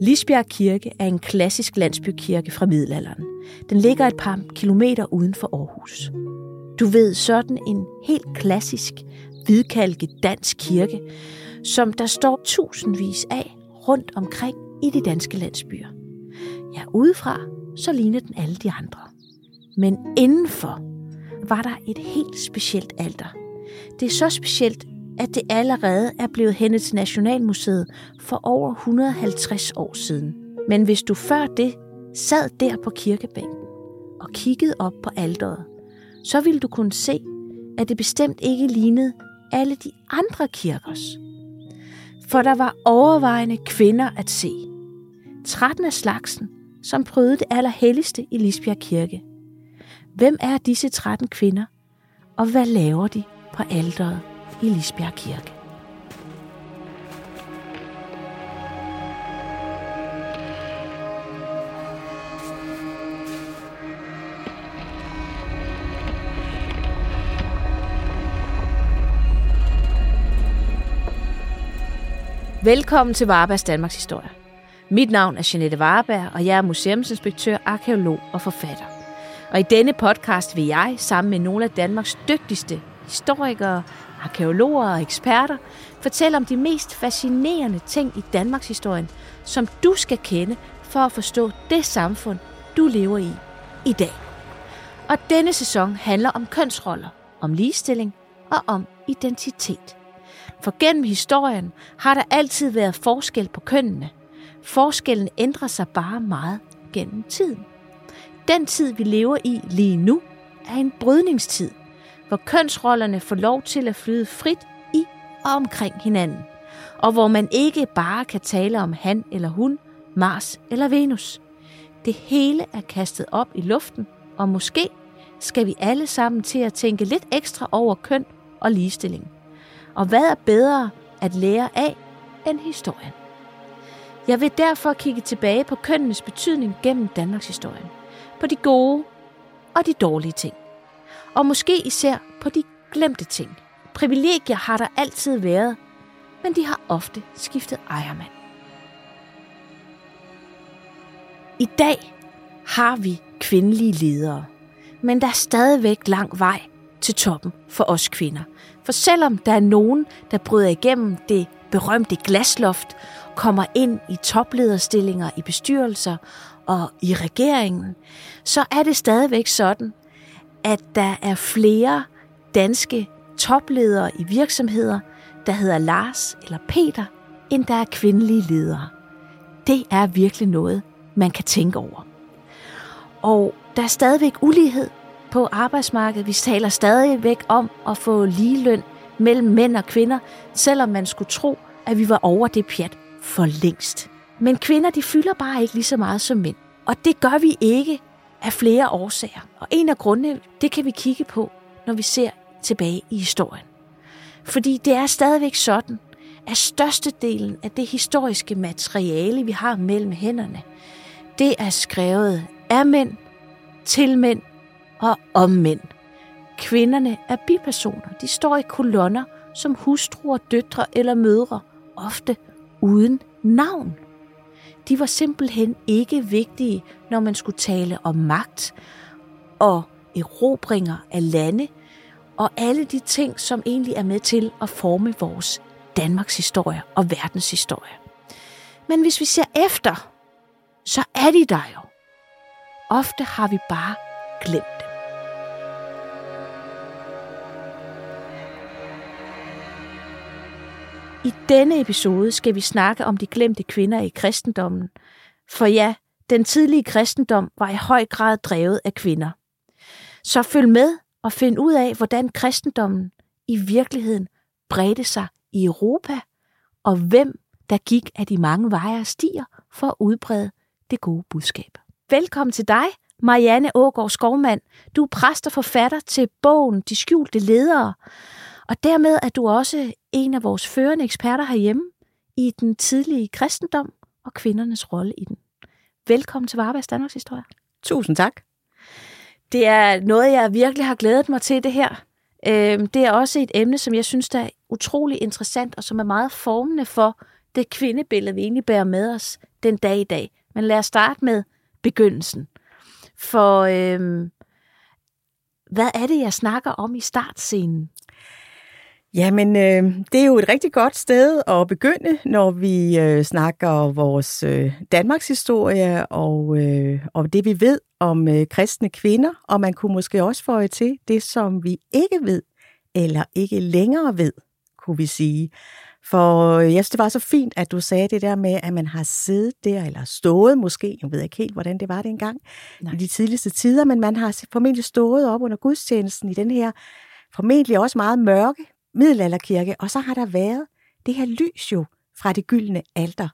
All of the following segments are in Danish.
Lisbjerg Kirke er en klassisk landsbykirke fra middelalderen. Den ligger et par kilometer uden for Aarhus. Du ved, sådan en helt klassisk, hvidkalket dansk kirke, som der står tusindvis af rundt omkring i de danske landsbyer. Ja, udefra så ligner den alle de andre. Men indenfor var der et helt specielt alter. Det er så specielt, at det allerede er blevet hentet til Nationalmuseet for over 150 år siden. Men hvis du før det sad der på kirkebænken og kiggede op på alderet, så ville du kunne se, at det bestemt ikke lignede alle de andre kirkers. For der var overvejende kvinder at se. 13 af slagsen, som prøvede det allerhelligste i Lisbjerg Kirke. Hvem er disse 13 kvinder, og hvad laver de på alderet i Lisbjerg Kirke? Velkommen til Varebergs Danmarks Historie. Mit navn er Jeanette Vareberg, og jeg er museumsinspektør, arkeolog og forfatter. Og i denne podcast vil jeg, sammen med nogle af Danmarks dygtigste historikere, arkeologer og eksperter, fortælle om de mest fascinerende ting i Danmarks historie, som du skal kende for at forstå det samfund, du lever i i dag. Og denne sæson handler om kønsroller, om ligestilling og om identitet. For gennem historien har der altid været forskel på kønnene. Forskellen ændrer sig bare meget gennem tiden. Den tid, vi lever i lige nu, er en brydningstid, hvor kønsrollerne får lov til at flyde frit i og omkring hinanden, og hvor man ikke bare kan tale om han eller hun, Mars eller Venus. Det hele er kastet op i luften, og måske skal vi alle sammen til at tænke lidt ekstra over køn og ligestilling. Og hvad er bedre at lære af end historien? Jeg vil derfor kigge tilbage på kønnenes betydning gennem Danmarks historie. På de gode og de dårlige ting. Og måske især på de glemte ting. Privilegier har der altid været, men de har ofte skiftet ejermand. I dag har vi kvindelige ledere, men der er stadigvæk lang vej til toppen for os kvinder. For selvom der er nogen, der bryder igennem det berømte glasloft, kommer ind i toplederstillinger i bestyrelser og i regeringen, så er det stadigvæk sådan, at der er flere danske topledere i virksomheder, der hedder Lars eller Peter, end der er kvindelige ledere. Det er virkelig noget, man kan tænke over. Og der er stadigvæk ulighed på arbejdsmarkedet. Vi taler stadigvæk om at få ligeløn mellem mænd og kvinder, selvom man skulle tro, at vi var over det pjat for længst. Men kvinder, de fylder bare ikke lige så meget som mænd. Og det gør vi ikke af flere årsager. Og en af grundene, det kan vi kigge på, når vi ser tilbage i historien. Fordi det er stadigvæk sådan, at størstedelen af det historiske materiale, vi har mellem hænderne, det er skrevet af mænd, til mænd og om mænd. Kvinderne er bipersoner. De står i kolonner som hustruer, døtre eller mødre, ofte uden navn. De var simpelthen ikke vigtige, når man skulle tale om magt og erobringer af lande og alle de ting, som egentlig er med til at forme vores Danmarks historie og verdens historie. Men hvis vi ser efter, så er de der jo. Ofte har vi bare glemt I denne episode skal vi snakke om de glemte kvinder i kristendommen. For ja, den tidlige kristendom var i høj grad drevet af kvinder. Så følg med og find ud af, hvordan kristendommen i virkeligheden bredte sig i Europa, og hvem der gik af de mange veje og stier for at udbrede det gode budskab. Velkommen til dig, Marianne Ågaard Skovmand. Du er præst og forfatter til bogen De skjulte ledere, og dermed er du også en af vores førende eksperter herhjemme i den tidlige kristendom og kvindernes rolle i den. Velkommen til Varbergs Danmarks Historie. Tusind tak. Det er noget, jeg virkelig har glædet mig til, det her. Øh, det er også et emne, som jeg synes, der er utrolig interessant, og som er meget formende for det kvindebillede, vi egentlig bærer med os den dag i dag. Men lad os starte med begyndelsen. For øh, hvad er det, jeg snakker om i startscenen? Jamen, øh, det er jo et rigtig godt sted at begynde, når vi øh, snakker vores øh, Danmarks historie og, øh, og det, vi ved om øh, kristne kvinder. Og man kunne måske også få til det, som vi ikke ved, eller ikke længere ved, kunne vi sige. For jeg synes, det var så fint, at du sagde det der med, at man har siddet der, eller stået måske, jeg ved ikke helt, hvordan det var det engang, Nej. i de tidligste tider, men man har formentlig stået op under gudstjenesten i den her formentlig også meget mørke middelalderkirke, og så har der været det her lys jo fra det gyldne alter.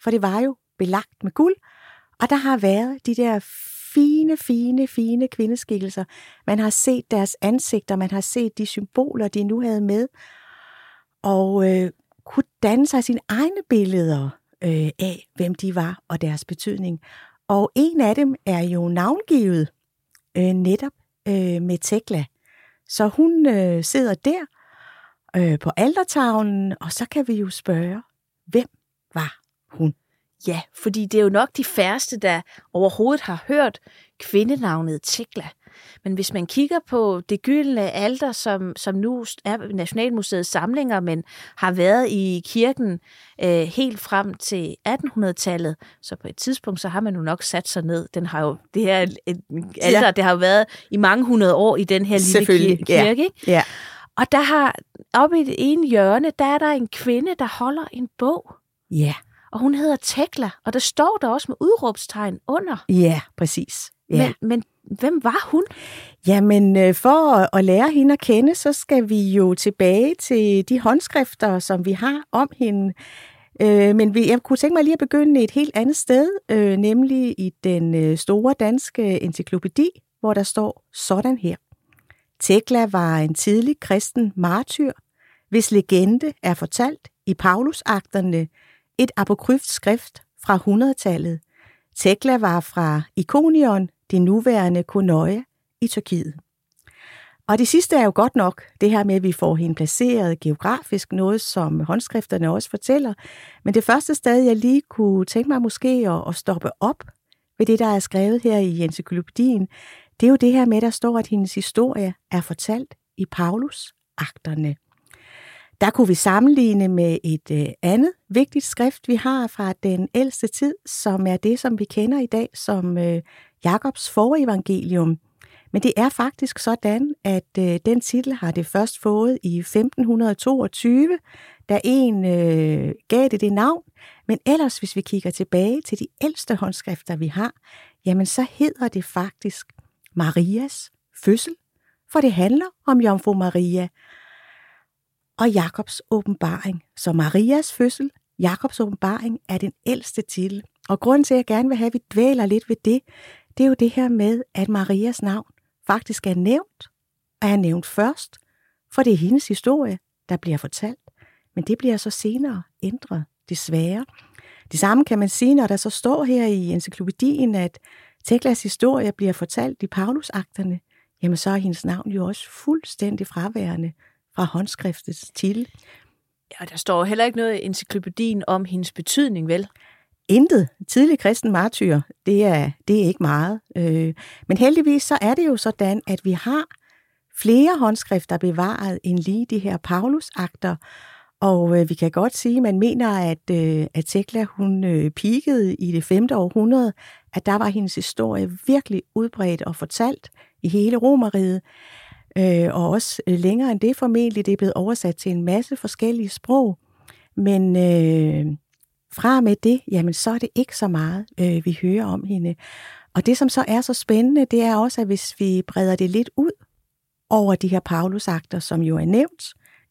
For det var jo belagt med guld, og der har været de der fine, fine, fine kvindeskikkelser. Man har set deres ansigter, man har set de symboler, de nu havde med, og øh, kunne danne sig sine egne billeder øh, af, hvem de var og deres betydning. Og en af dem er jo navngivet øh, netop øh, med Tekla. Så hun øh, sidder der øh, på aldertavlen, og så kan vi jo spørge, hvem var hun? Ja, fordi det er jo nok de færreste, der overhovedet har hørt kvindenavnet Tekla. Men hvis man kigger på det gyldne alter, som, som nu er Nationalmuseets samlinger, men har været i kirken øh, helt frem til 1800-tallet, så på et tidspunkt, så har man jo nok sat sig ned. Den har jo, det her alter, ja. det har jo været i mange hundrede år i den her lille kirke. Ja. Ikke? Ja. Og der har, oppe i det ene hjørne, der er der en kvinde, der holder en bog. Ja. Og hun hedder Tekla, og der står der også med udråbstegn under. Ja, præcis. Ja. Men, men hvem var hun? Jamen, øh, for at lære hende at kende, så skal vi jo tilbage til de håndskrifter, som vi har om hende. Øh, men jeg kunne tænke mig lige at begynde et helt andet sted, øh, nemlig i den store danske encyklopædi, hvor der står sådan her. Tekla var en tidlig kristen martyr, hvis legende er fortalt i Paulusakterne, et apokryft skrift fra 100-tallet. Tekla var fra Ikonion, det nuværende Konoya i Tyrkiet. Og det sidste er jo godt nok, det her med, at vi får hende placeret geografisk, noget som håndskrifterne også fortæller. Men det første sted, jeg lige kunne tænke mig måske at, at stoppe op ved det, der er skrevet her i encyklopædien, det er jo det her med, der står, at hendes historie er fortalt i Paulus-akterne. Der kunne vi sammenligne med et øh, andet vigtigt skrift, vi har fra den ældste tid, som er det, som vi kender i dag som øh, Jakobs forevangelium. Men det er faktisk sådan, at øh, den titel har det først fået i 1522, da en øh, gav det det navn. Men ellers, hvis vi kigger tilbage til de ældste håndskrifter, vi har, jamen så hedder det faktisk Marias fødsel, for det handler om Jomfru Maria og Jakobs åbenbaring. Så Marias fødsel, Jakobs åbenbaring, er den ældste titel. Og grunden til, at jeg gerne vil have, at vi dvæler lidt ved det, det er jo det her med, at Marias navn faktisk er nævnt, og er nævnt først, for det er hendes historie, der bliver fortalt. Men det bliver så senere ændret, desværre. Det samme kan man sige, når der så står her i encyklopædien, at Teklas historie bliver fortalt i Paulusakterne, jamen så er hendes navn jo også fuldstændig fraværende fra håndskriftets titel. Ja, der står heller ikke noget i encyklopædien om hendes betydning, vel? Intet. Tidlig kristen martyr, det er, det er ikke meget. Øh, men heldigvis så er det jo sådan, at vi har flere håndskrifter bevaret end lige de her Paulusakter, og øh, vi kan godt sige, at man mener, at, øh, at Tekla hun øh, peakede i det 5. århundrede, at der var hendes historie virkelig udbredt og fortalt i hele Romeriet. Øh, og også øh, længere end det formentlig, det er blevet oversat til en masse forskellige sprog. Men øh, fra med det, jamen så er det ikke så meget, øh, vi hører om hende. Og det, som så er så spændende, det er også, at hvis vi breder det lidt ud over de her Paulusakter, som jo er nævnt,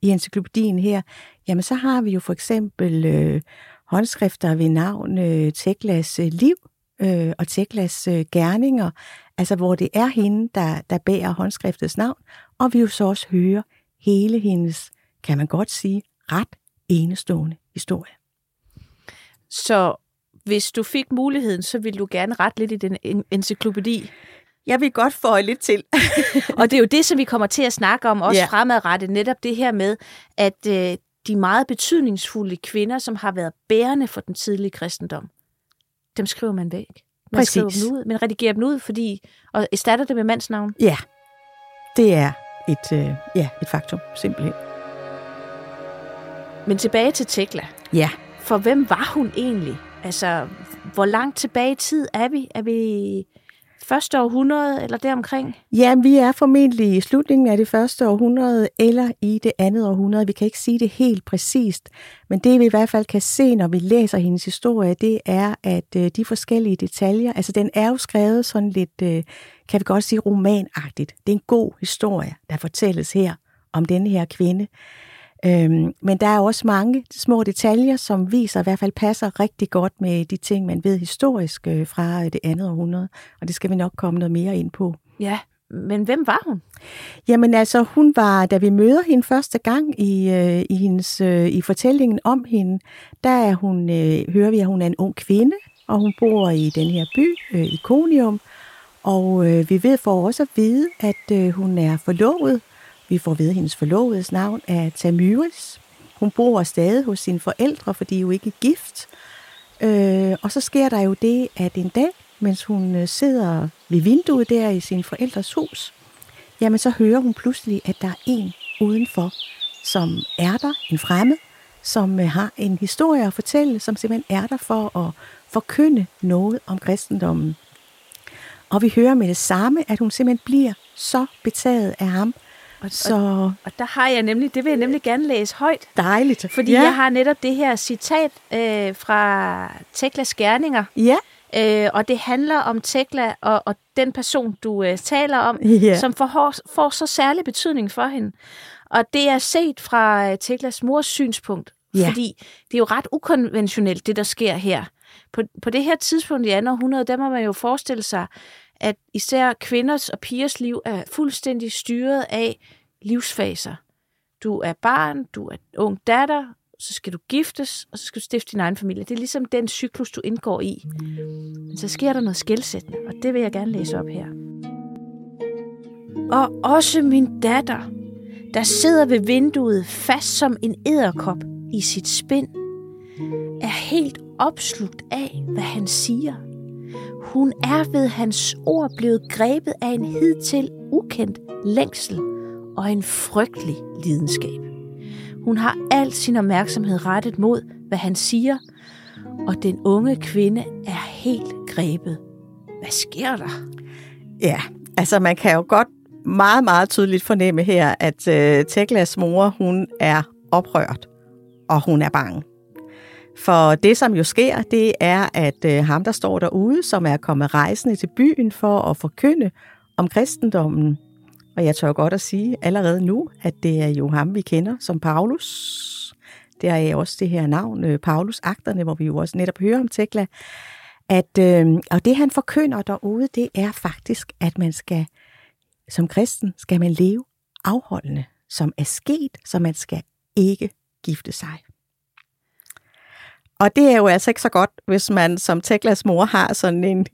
i encyklopædien her, jamen så har vi jo for eksempel øh, håndskrifter ved navn øh, Teklas øh, liv øh, og Teklas øh, gerninger, altså hvor det er hende, der, der bærer håndskriftets navn, og vi jo så også hører hele hendes, kan man godt sige, ret enestående historie. Så hvis du fik muligheden, så ville du gerne ret lidt i den encyklopædi? Jeg vil godt få lidt til. og det er jo det, som vi kommer til at snakke om også ja. fremadrettet. Netop det her med, at øh, de meget betydningsfulde kvinder, som har været bærende for den tidlige kristendom, dem skriver man væk. Man Præcis. skriver dem ud, men redigerer dem ud, fordi, og erstatter det med mandsnavn. Ja, det er et, øh, ja, et faktum, simpelthen. Men tilbage til Tekla. Ja. For hvem var hun egentlig? Altså, hvor langt tilbage i tid er vi? Er vi første århundrede eller deromkring? Ja, vi er formentlig i slutningen af det første århundrede eller i det andet århundrede. Vi kan ikke sige det helt præcist, men det vi i hvert fald kan se, når vi læser hendes historie, det er, at øh, de forskellige detaljer, altså den er jo skrevet sådan lidt, øh, kan vi godt sige, romanagtigt. Det er en god historie, der fortælles her om denne her kvinde. Øhm, men der er også mange små detaljer, som viser, i hvert fald passer rigtig godt med de ting, man ved historisk øh, fra det andet århundrede. Og det skal vi nok komme noget mere ind på. Ja, men hvem var hun? Jamen altså, hun var, da vi møder hende første gang i, øh, i, hendes, øh, i fortællingen om hende, der er hun, øh, hører vi, at hun er en ung kvinde, og hun bor i den her by, øh, Iconium. Og øh, vi ved for også at vide, at øh, hun er forlovet vi får ved, hendes forlovedes navn er Tamyris. Hun bor stadig hos sine forældre, for de er jo ikke gift. Øh, og så sker der jo det, at en dag, mens hun øh, sidder ved vinduet der i sin forældres hus, jamen så hører hun pludselig, at der er en udenfor, som er der, en fremmed, som øh, har en historie at fortælle, som simpelthen er der for at forkynde noget om kristendommen. Og vi hører med det samme, at hun simpelthen bliver så betaget af ham, og, så... og, og der har jeg nemlig, det vil jeg nemlig gerne læse højt. Dejligt. Fordi ja. jeg har netop det her citat øh, fra Teklas Gerninger. Ja. Øh, og det handler om Tekla og, og den person, du øh, taler om, ja. som får, får så særlig betydning for hende. Og det er set fra øh, Teklas mors synspunkt. Ja. Fordi det er jo ret ukonventionelt, det der sker her. På, på det her tidspunkt i andet århundrede, der må man jo forestille sig, at især kvinders og pigers liv er fuldstændig styret af livsfaser. Du er barn, du er ung datter, så skal du giftes, og så skal du stifte din egen familie. Det er ligesom den cyklus, du indgår i. Men så sker der noget skældsættende, og det vil jeg gerne læse op her. Og også min datter, der sidder ved vinduet fast som en æderkop i sit spind, er helt opslugt af, hvad han siger. Hun er ved hans ord blevet grebet af en hidtil ukendt længsel og en frygtelig lidenskab. Hun har al sin opmærksomhed rettet mod, hvad han siger, og den unge kvinde er helt grebet. Hvad sker der? Ja, altså man kan jo godt meget, meget tydeligt fornemme her, at øh, Teklas mor, hun er oprørt, og hun er bange. For det, som jo sker, det er, at øh, ham, der står derude, som er kommet rejsende til byen for at forkynde om kristendommen, og jeg tør godt at sige allerede nu, at det er jo ham, vi kender som Paulus. Det er også det her navn, øh, Paulus-akterne, hvor vi jo også netop hører om Tekla. At, øh, og det, han forkynder derude, det er faktisk, at man skal, som kristen, skal man leve afholdende, som er sket, så man skal ikke gifte sig. Og det er jo altså ikke så godt, hvis man som Teklas mor har sådan en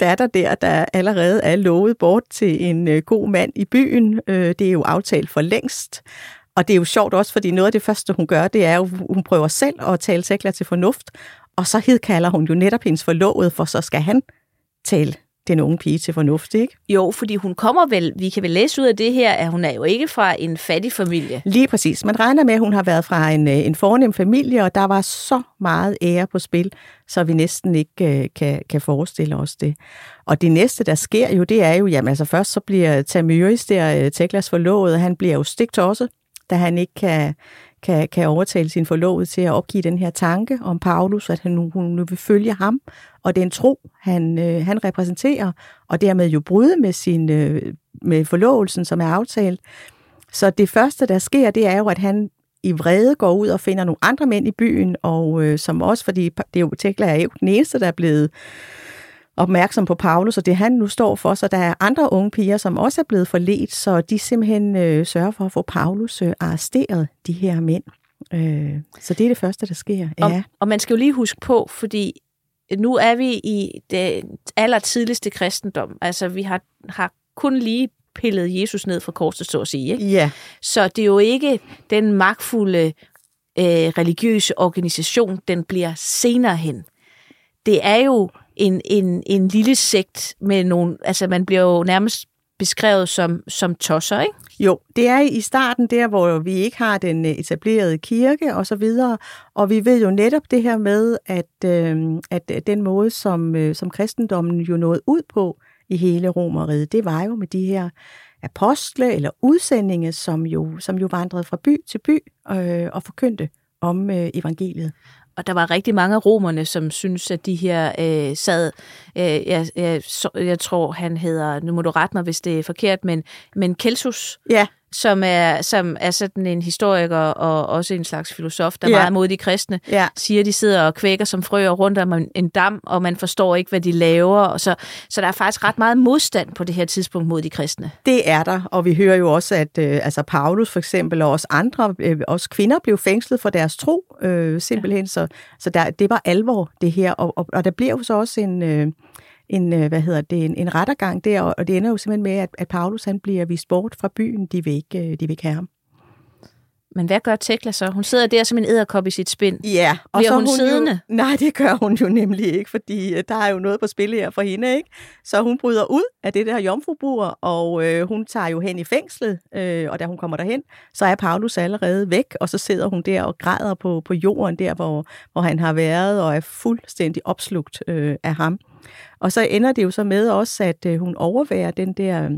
datter der, der allerede er lovet bort til en øh, god mand i byen. Øh, det er jo aftalt for længst. Og det er jo sjovt også, fordi noget af det første, hun gør, det er jo, hun prøver selv at tale Tekla til fornuft. Og så hedkalder hun jo netop hendes forlovede, for så skal han tale den unge pige til fornuft, ikke? Jo, fordi hun kommer vel, vi kan vel læse ud af det her, at hun er jo ikke fra en fattig familie. Lige præcis. Man regner med, at hun har været fra en, øh, en fornem familie, og der var så meget ære på spil, så vi næsten ikke uh, kan, kan forestille os det. Og det næste, der sker jo, det er jo, jamen altså først så bliver Tamyris der, uh, Teklas forlovet, han bliver jo også, da han ikke kan, kan, kan overtale sin forlovede til at opgive den her tanke om Paulus, at han, hun nu vil følge ham, og den tro, han, øh, han repræsenterer, og dermed jo bryde med, sin, øh, med forlovelsen, som er aftalt. Så det første, der sker, det er jo, at han i vrede går ud og finder nogle andre mænd i byen, og øh, som også, fordi det er jo, Tekla er jo den eneste, der er blevet opmærksom på Paulus, og det han nu står for, så der er andre unge piger, som også er blevet forledt, så de simpelthen øh, sørger for at få Paulus øh, arresteret, de her mænd. Øh, så det er det første, der sker. Ja. Og, og man skal jo lige huske på, fordi nu er vi i det allertidligste kristendom. Altså, vi har, har kun lige pillet Jesus ned fra korset, så at sige. Ikke? Ja. Så det er jo ikke den magtfulde øh, religiøse organisation, den bliver senere hen. Det er jo en, en, en lille sekt med nogle, altså man bliver jo nærmest beskrevet som, som tosser, ikke? Jo, det er i starten der, hvor vi ikke har den øh, etablerede kirke og så videre, og vi ved jo netop det her med, at, øh, at øh, den måde, som, øh, som kristendommen jo nåede ud på i hele Romeriet, det var jo med de her apostle eller udsendinge, som jo, som jo vandrede fra by til by øh, og forkyndte om øh, evangeliet. Og der var rigtig mange af romerne, som synes, at de her øh, sad, øh, jeg, jeg, jeg tror, han hedder, nu må du rette mig, hvis det er forkert, men, men Kelsus, Ja, som er, som er sådan en historiker og også en slags filosof, der er Ja. meget mod de kristne, ja. siger, de sidder og kvækker som frøer rundt om en- dam, og man forstår ikke, hvad de laver. Og så, så der er faktisk ret meget modstand på det her tidspunkt mod de kristne. Det er der, og vi hører jo også, at øh, altså Paulus for eksempel, og også andre, øh, også kvinder, blev fængslet for deres tro, øh, simpelthen. Så, så der, det var alvor, det her. Og, og, og der bliver jo så også en, øh, en, øh, hvad hedder det, en, en rettergang der, og det ender jo simpelthen med, at, at Paulus han bliver vist bort fra byen. De vil ikke, øh, de vil ikke have ham. Men hvad gør Tekla så? Hun sidder der som en æderkop i sit spind. Ja, og Bliver så er hun siddende? Jo, nej, det gør hun jo nemlig ikke, fordi øh, der er jo noget på spil her for hende, ikke? Så hun bryder ud af det der jomfrubur, og øh, hun tager jo hen i fængslet, øh, og da hun kommer derhen, så er Paulus allerede væk, og så sidder hun der og græder på, på jorden der, hvor, hvor han har været, og er fuldstændig opslugt øh, af ham. Og så ender det jo så med også, at øh, hun overværer den der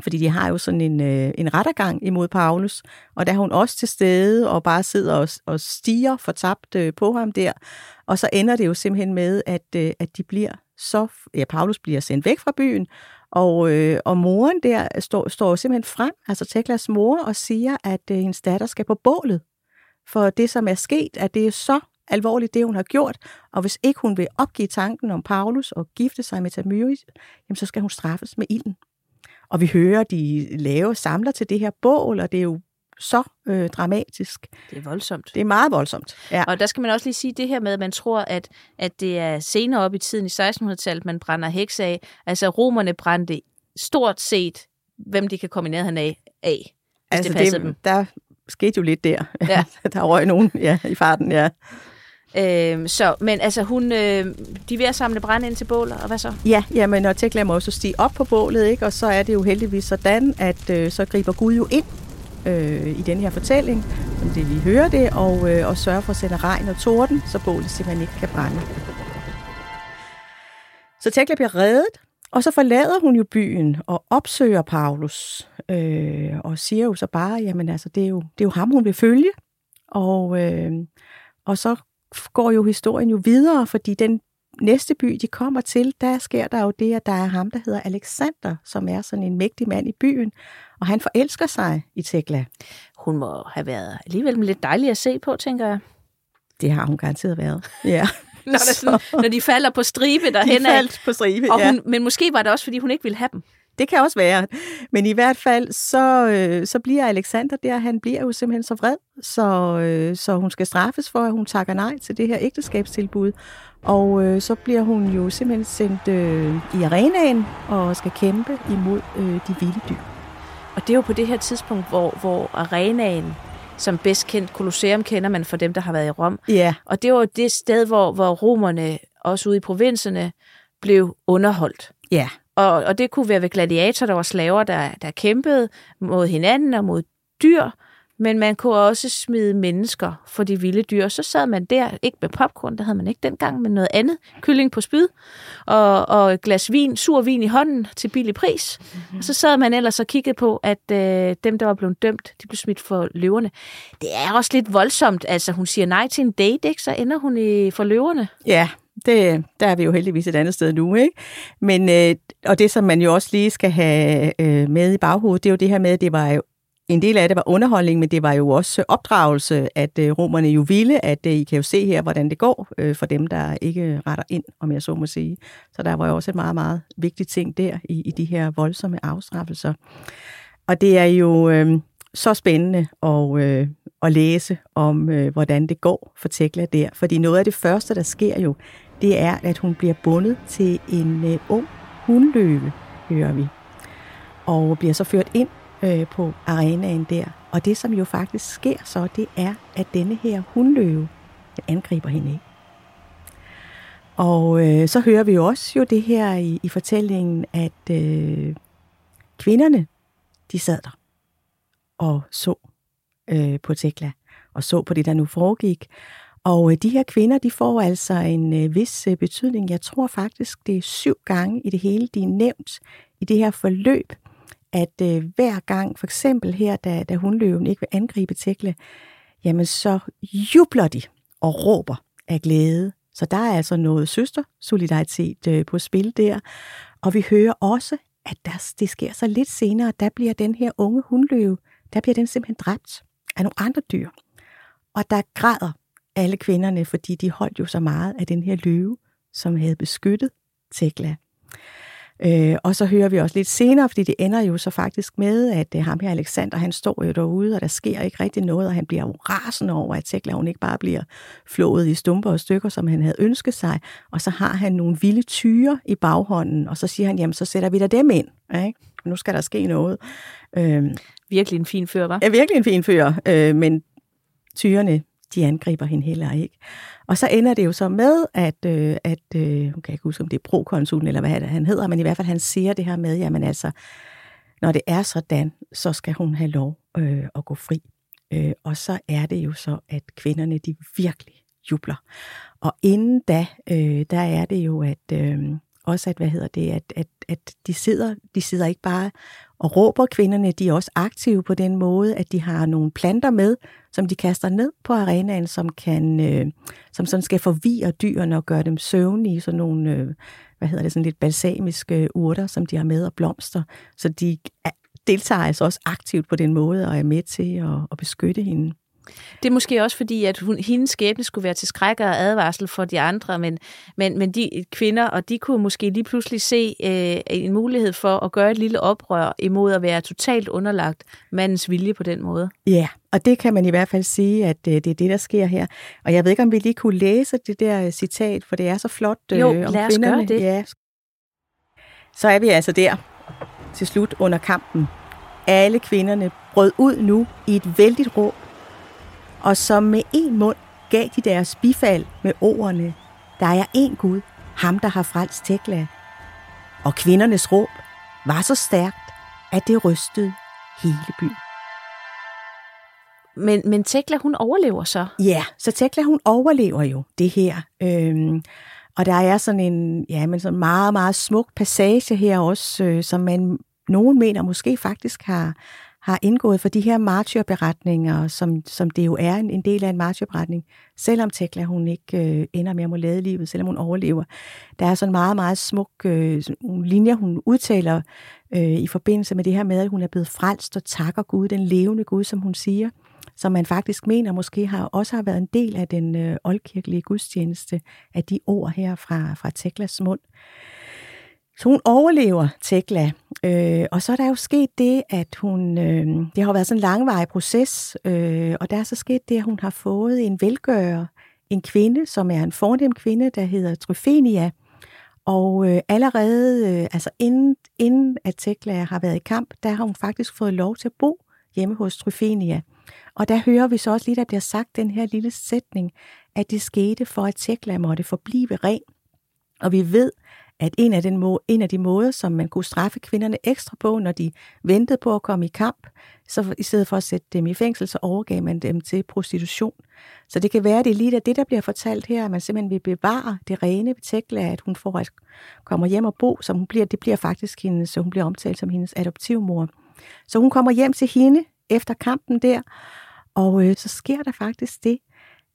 fordi de har jo sådan en, øh, en rettergang imod Paulus, og der er hun også til stede og bare sidder og, og stiger fortabt øh, på ham der. Og så ender det jo simpelthen med, at, øh, at de bliver så... Ja, Paulus bliver sendt væk fra byen, og, øh, og moren der står, står jo simpelthen frem, altså Teklas mor, og siger, at øh, hendes datter skal på bålet. For det, som er sket, at det er så alvorligt, det hun har gjort, og hvis ikke hun vil opgive tanken om Paulus og gifte sig med Tamyris, jamen så skal hun straffes med ilden. Og vi hører, de lave samler til det her bål, og det er jo så øh, dramatisk. Det er voldsomt. Det er meget voldsomt. Ja. Og der skal man også lige sige det her med, at man tror, at, at det er senere op i tiden i 1600-tallet, man brænder heks af. Altså romerne brændte stort set, hvem de kan komme i nærheden af, af hvis altså, det passede dem. Der skete jo lidt der. Ja. der røg nogen ja, i farten, ja. Øhm, så, men altså hun, øh, de er ved at samle brænde ind til bålet, og hvad så? Ja, jamen, og Tekla må også stige op på bålet, ikke? og så er det jo heldigvis sådan, at øh, så griber Gud jo ind øh, i den her fortælling, som det vi hører det, og, øh, og sørger for at sende regn og torden, så bålet simpelthen ikke kan brænde. Så Tekla bliver reddet, og så forlader hun jo byen og opsøger Paulus, øh, og siger jo så bare, jamen altså, det er jo, det er jo ham, hun vil følge. Og, øh, og så går jo historien jo videre, fordi den næste by, de kommer til, der sker der jo det, at der er ham, der hedder Alexander, som er sådan en mægtig mand i byen, og han forelsker sig i Tekla. Hun må have været alligevel lidt dejlig at se på, tænker jeg. Det har hun garanteret været. Ja. Når, der sådan, når de falder på stribe derhen De faldt på stribe, og ja. hun, Men måske var det også, fordi hun ikke ville have dem. Det kan også være. Men i hvert fald, så, øh, så bliver Alexander der, han bliver jo simpelthen så vred, så, øh, så hun skal straffes for, at hun takker nej til det her ægteskabstilbud. Og øh, så bliver hun jo simpelthen sendt øh, i arenaen og skal kæmpe imod øh, de vilde dyr. Og det er jo på det her tidspunkt, hvor, hvor arenaen, som bedst kendt, Colosseum kender man for dem, der har været i Rom. Ja, Og det var det sted, hvor, hvor romerne, også ude i provinserne, blev underholdt. ja. Og, og det kunne være ved gladiatorer, der var slaver, der, der kæmpede mod hinanden og mod dyr, men man kunne også smide mennesker for de vilde dyr. Så sad man der, ikke med popcorn, der havde man ikke dengang, men noget andet, kylling på spyd, og, og et glas vin, sur vin i hånden til billig pris. Mm-hmm. Og så sad man ellers og kiggede på, at øh, dem, der var blevet dømt, de blev smidt for løverne. Det er også lidt voldsomt, altså hun siger nej til en date, ikke? så ender hun i for løverne. Ja, det, der er vi jo heldigvis et andet sted nu, ikke? Men, øh, og det, som man jo også lige skal have øh, med i baghovedet, det er jo det her med, at det var jo en del af det var underholdning, men det var jo også opdragelse, at øh, romerne jo ville, at øh, I kan jo se her, hvordan det går øh, for dem, der ikke retter ind, om jeg så må sige. Så der var jo også et meget, meget vigtigt ting der i, i de her voldsomme afstraffelser. Og det er jo øh, så spændende og øh, at læse om, øh, hvordan det går for Tekla der. Fordi noget af det første, der sker jo, det er, at hun bliver bundet til en øh, ung hundløve, hører vi. Og bliver så ført ind øh, på arenaen der. Og det, som jo faktisk sker så, det er, at denne her hundløve angriber hende ikke. Og øh, så hører vi jo også jo det her i, i fortællingen, at øh, kvinderne, de sad der og så øh, på Tekla, og så på det, der nu foregik. Og øh, de her kvinder, de får altså en øh, vis øh, betydning. Jeg tror faktisk, det er syv gange i det hele, de er nævnt i det her forløb, at øh, hver gang, for eksempel her, da, da hundløven ikke vil angribe Tekla, jamen så jubler de og råber af glæde. Så der er altså noget søstersolidaritet øh, på spil der. Og vi hører også, at der, det sker så lidt senere, der bliver den her unge hundløve, der bliver den simpelthen dræbt af nogle andre dyr. Og der græder alle kvinderne, fordi de holdt jo så meget af den her løve, som havde beskyttet Tekla. Øh, og så hører vi også lidt senere, fordi det ender jo så faktisk med, at øh, ham her Alexander, han står jo derude, og der sker ikke rigtig noget, og han bliver jo rasende over, at Tekla hun ikke bare bliver flået i stumper og stykker, som han havde ønsket sig, og så har han nogle vilde tyre i baghånden, og så siger han, jamen så sætter vi da dem ind, ikke? nu skal der ske noget. Øh, virkelig en fin fyr, var? Ja, virkelig en fin fyr, øh, men tyrene, de angriber hende heller ikke. Og så ender det jo så med, at, øh, at øh, kan jeg ikke huske, om det er prokonsulen, eller hvad han hedder, men i hvert fald han siger det her med, jamen altså, når det er sådan, så skal hun have lov øh, at gå fri. Øh, og så er det jo så, at kvinderne, de virkelig jubler. Og inden da, øh, der er det jo, at øh, også at, hvad hedder det, at, at, at de sidder, de sidder ikke bare og råber kvinderne, de er også aktive på den måde, at de har nogle planter med, som de kaster ned på arenaen, som kan, øh, som sådan skal forvirre dyrene og gøre dem søvnige, sådan nogle, øh, hvad hedder det, sådan lidt balsamiske øh, urter, som de har med og blomster. Så de deltager altså også aktivt på den måde og er med til at, at beskytte hende. Det er måske også fordi, at hun, hendes skæbne skulle være til skræk og advarsel for de andre, men, men, men de kvinder, og de kunne måske lige pludselig se øh, en mulighed for at gøre et lille oprør imod at være totalt underlagt mandens vilje på den måde. Ja, og det kan man i hvert fald sige, at øh, det er det, der sker her. Og jeg ved ikke, om vi lige kunne læse det der øh, citat, for det er så flot øh, jo, om lad os kvinderne. Gøre det. Ja. Så er vi altså der til slut under kampen. Alle kvinderne brød ud nu i et vældigt råb og som med en mund gav de deres bifald med ordene, der er en Gud, ham der har frelst Tekla. Og kvindernes råb var så stærkt, at det rystede hele byen. Men, men Tekla, hun overlever så? Ja, så Tekla, hun overlever jo det her. Øhm, og der er sådan en ja, men sådan meget, meget smuk passage her også, øh, som man nogen mener måske faktisk har, har indgået for de her martyrberetninger, som, som det jo er en, en del af en martyrberetning, selvom Tekla hun ikke øh, ender med at må lade livet, selvom hun overlever. Der er sådan meget, meget smuk øh, linjer, hun udtaler øh, i forbindelse med det her med, at hun er blevet frelst og takker Gud, den levende Gud, som hun siger, som man faktisk mener måske har også har været en del af den øh, oldkirkelige gudstjeneste, af de ord her fra, fra Teklas mund. Så hun overlever Tekla, øh, og så er der jo sket det, at hun, øh, det har været sådan en langvarig proces, øh, og der er så sket det, at hun har fået en velgører, en kvinde, som er en fornem kvinde, der hedder Tryfenia, og øh, allerede, øh, altså inden, inden at Tekla har været i kamp, der har hun faktisk fået lov til at bo hjemme hos Tryfenia. Og der hører vi så også lige, der bliver sagt den her lille sætning, at det skete for, at Tekla måtte forblive ren. Og vi ved, at en af, den må, en af de måder, som man kunne straffe kvinderne ekstra på, når de ventede på at komme i kamp, så i stedet for at sætte dem i fængsel, så overgav man dem til prostitution. Så det kan være, at det er lige det, der bliver fortalt her, at man simpelthen vil bevare det rene ved Tekla, at hun får at kommer hjem og bo, som hun bliver, det bliver faktisk hendes, så hun bliver omtalt som hendes adoptivmor. Så hun kommer hjem til hende efter kampen der, og øh, så sker der faktisk det,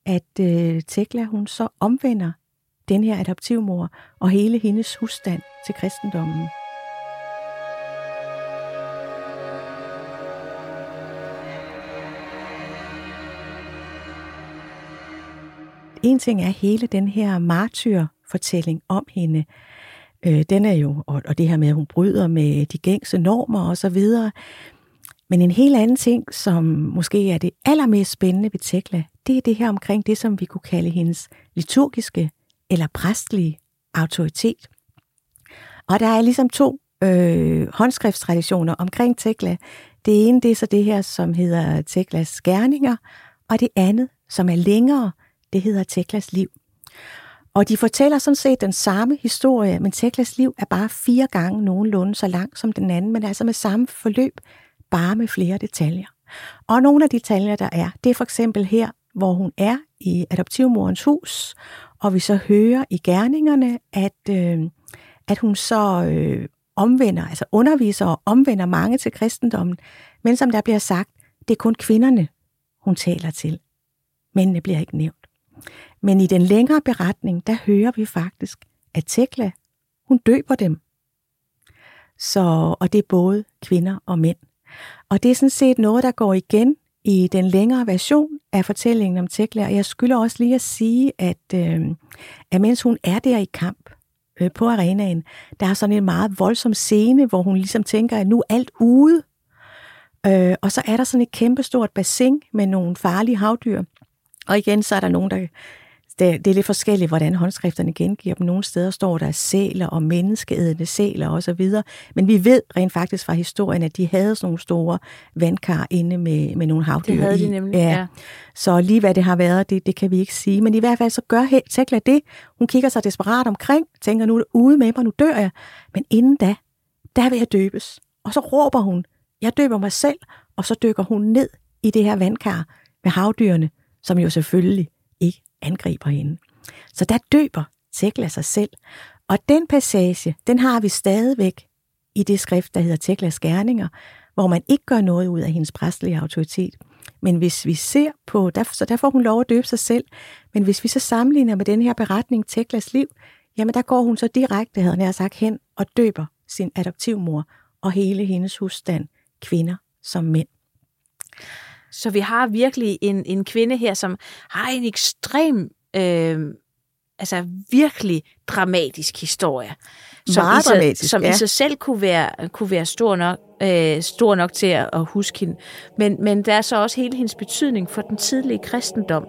at øh, Tekla hun så omvender den her adoptivmor og hele hendes husstand til kristendommen. En ting er hele den her martyrfortælling om hende. Øh, den er jo, og, og det her med, at hun bryder med de gængse normer og så videre. Men en helt anden ting, som måske er det allermest spændende ved Tekla, det er det her omkring det, som vi kunne kalde hendes liturgiske eller præstlige autoritet. Og der er ligesom to øh, håndskriftstraditioner omkring Tekla. Det ene det er så det her, som hedder Teklas gerninger, og det andet, som er længere, det hedder Teklas liv. Og de fortæller sådan set den samme historie, men Teklas liv er bare fire gange nogenlunde så lang som den anden, men altså med samme forløb, bare med flere detaljer. Og nogle af de detaljer, der er, det er for eksempel her, hvor hun er i adoptivmorens hus, og vi så hører i gerningerne, at, øh, at hun så øh, omvender, altså underviser og omvender mange til kristendommen, men som der bliver sagt, det er kun kvinderne, hun taler til. Mændene bliver ikke nævnt. Men i den længere beretning, der hører vi faktisk, at Tekla, hun døber dem. Så, og det er både kvinder og mænd. Og det er sådan set noget, der går igen i den længere version af fortællingen om Tekla. Og jeg skylder også lige at sige, at, øh, at mens hun er der i kamp øh, på arenaen, der er sådan en meget voldsom scene, hvor hun ligesom tænker, at nu er alt ude. Øh, og så er der sådan et kæmpestort bassin med nogle farlige havdyr. Og igen, så er der nogen, der det, det er lidt forskelligt, hvordan håndskrifterne gengiver dem. Nogle steder står der sæler og menneskeædende sæler osv. Men vi ved rent faktisk fra historien, at de havde sådan nogle store vandkar inde med, med nogle havdyr Det havde i. de nemlig, ja. ja. Så lige hvad det har været, det, det kan vi ikke sige. Men i hvert fald så gør Tekla det. Hun kigger sig desperat omkring, tænker nu er det ude med mig, nu dør jeg. Men inden da, der vil jeg døbes. Og så råber hun, jeg døber mig selv, og så dykker hun ned i det her vandkar med havdyrene, som jo selvfølgelig angriber hende. Så der døber Tekla sig selv. Og den passage, den har vi stadigvæk i det skrift, der hedder Teklas Gerninger, hvor man ikke gør noget ud af hendes præstlige autoritet. Men hvis vi ser på, der, så der får hun lov at døbe sig selv, men hvis vi så sammenligner med den her beretning, Teklas liv, jamen der går hun så direkte, havde jeg sagt, hen og døber sin adoptivmor og hele hendes husstand, kvinder som mænd. Så vi har virkelig en, en kvinde her, som har en ekstrem, øh, altså virkelig dramatisk historie. Som, Meget i, sig, dramatisk, som ja. i sig selv kunne være, kunne være stor, nok, øh, stor nok til at, at huske hende. Men, men der er så også hele hendes betydning for den tidlige kristendom.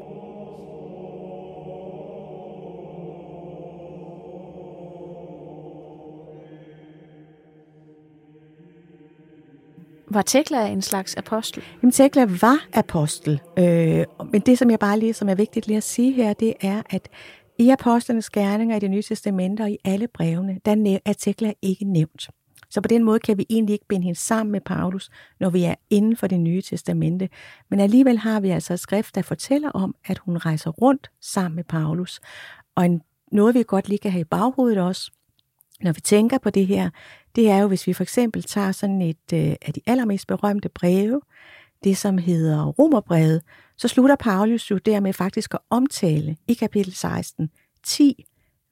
Var Tekla en slags apostel? Jamen, Tekla var apostel, øh, men det, som jeg bare lige, som er vigtigt lige at sige her, det er, at i apostlenes gerninger i det nye testamente og i alle brevene, der er Tekla ikke nævnt. Så på den måde kan vi egentlig ikke binde hende sammen med Paulus, når vi er inden for det nye testamente. Men alligevel har vi altså et skrift, der fortæller om, at hun rejser rundt sammen med Paulus. Og en, noget, vi godt lige kan have i baghovedet også, når vi tænker på det her, det er jo, hvis vi for eksempel tager sådan et øh, af de allermest berømte breve, det som hedder Romerbrevet, så slutter Paulus jo dermed faktisk at omtale i kapitel 16 10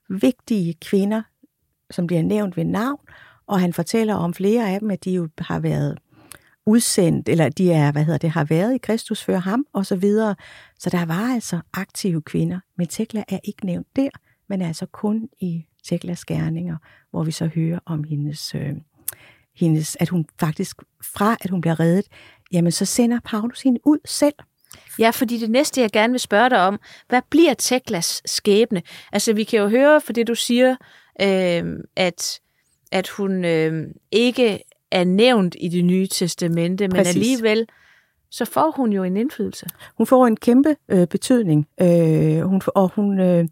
vigtige kvinder, som bliver nævnt ved navn, og han fortæller om flere af dem, at de jo har været udsendt, eller de er, hvad hedder det, har været i Kristus før ham, og så videre. Så der var altså aktive kvinder, men Tekla er ikke nævnt der, men altså kun i Teklas gerninger, hvor vi så hører om hendes, øh, hendes, at hun faktisk fra, at hun bliver reddet, jamen så sender Paulus hende ud selv. Ja, fordi det næste, jeg gerne vil spørge dig om, hvad bliver Teklas skæbne? Altså, vi kan jo høre for det, du siger, øh, at, at hun øh, ikke er nævnt i det nye testamente, men Præcis. alligevel, så får hun jo en indflydelse. Hun får en kæmpe øh, betydning, øh, hun, og, hun, øh,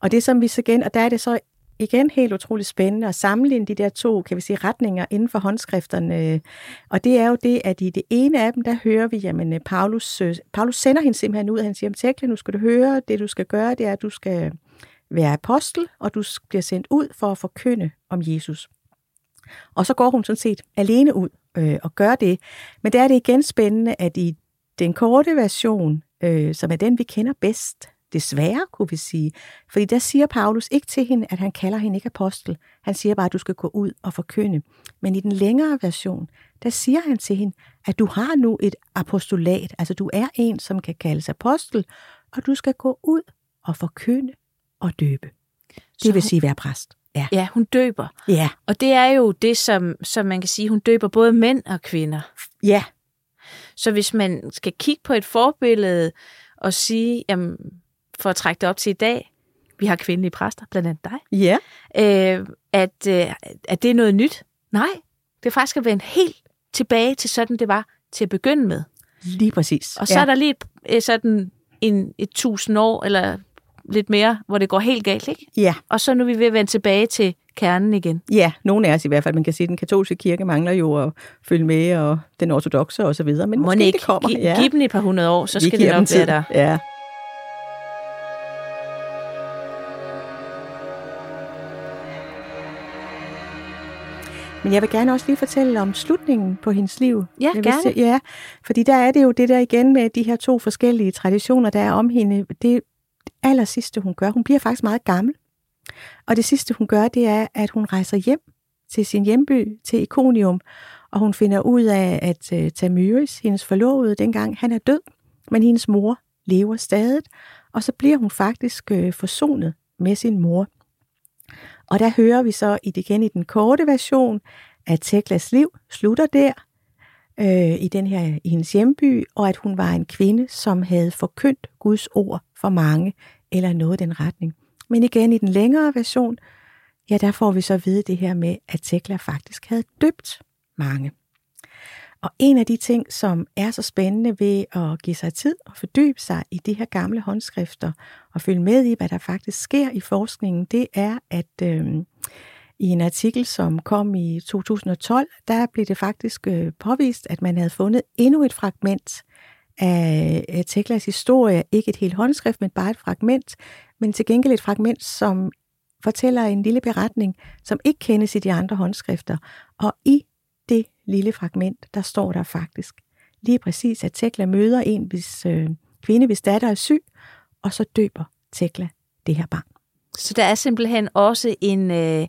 og det som vi så igen, og der er det så igen helt utroligt spændende at sammenligne de der to, kan vi sige, retninger inden for håndskrifterne. Og det er jo det, at i det ene af dem, der hører vi, jamen øh, Paulus, øh, Paulus sender hende simpelthen ud, han siger, Tekla, nu skal du høre, det du skal gøre, det er, at du skal være apostel, og du bliver sendt ud for at forkynde om Jesus. Og så går hun sådan set alene ud øh, og gør det. Men der er det igen spændende, at i den korte version, øh, som er den, vi kender bedst, desværre kunne vi sige, fordi der siger Paulus ikke til hende, at han kalder hende ikke apostel. Han siger bare, at du skal gå ud og forkynde. Men i den længere version, der siger han til hende, at du har nu et apostolat, altså du er en, som kan kaldes apostel, og du skal gå ud og forkynde og døbe. Det Så vil sige være præst. Ja. Ja, hun døber. Ja. Og det er jo det, som, som man kan sige, hun døber både mænd og kvinder. Ja. Så hvis man skal kigge på et forbillede og sige, jamen, for at trække det op til i dag, vi har kvindelige præster, blandt andet dig, Ja. øh, at, øh, at det er noget nyt. Nej, det er faktisk at vende helt tilbage til sådan, det var til at begynde med. Lige præcis. Og så ja. er der lige et, øh, sådan en, et tusind år, eller lidt mere, hvor det går helt galt, ikke? Ja, Og så nu er vi ved at vende tilbage til kernen igen. ja, nogle af os i hvert fald. Man kan sige, at den katolske kirke mangler jo at følge med, og den ortodoxe og så videre. Men Må måske ikke det kommer. Gi- give dem et par hundrede år, så Vi skal det nok være der. Ja. Men jeg vil gerne også lige fortælle om slutningen på hendes liv. Ja, jeg vil gerne. Se, ja, fordi der er det jo det der igen med de her to forskellige traditioner, der er om hende. Det aller sidste, hun gør, hun bliver faktisk meget gammel. Og det sidste, hun gør, det er, at hun rejser hjem til sin hjemby, til Ikonium, og hun finder ud af, at uh, Tamyris, hendes forlovede dengang, han er død, men hendes mor lever stadig, og så bliver hun faktisk uh, forsonet med sin mor. Og der hører vi så i igen i den korte version, at Teklas liv slutter der, øh, i den her i hendes hjemby, og at hun var en kvinde, som havde forkyndt Guds ord for mange, eller noget i den retning. Men igen i den længere version, ja, der får vi så at vide det her med, at Tekla faktisk havde døbt mange. Og en af de ting, som er så spændende ved at give sig tid og fordybe sig i de her gamle håndskrifter og følge med i, hvad der faktisk sker i forskningen, det er, at øh, i en artikel, som kom i 2012, der blev det faktisk øh, påvist, at man havde fundet endnu et fragment af, Teklas historie. Ikke et helt håndskrift, men bare et fragment, men til gengæld et fragment, som fortæller en lille beretning, som ikke kendes i de andre håndskrifter. Og i det lille fragment, der står der faktisk lige præcis, at Tekla møder en hvis, øh, kvinde, hvis datter er syg, og så døber Tekla det her barn. Så der er simpelthen også en, øh,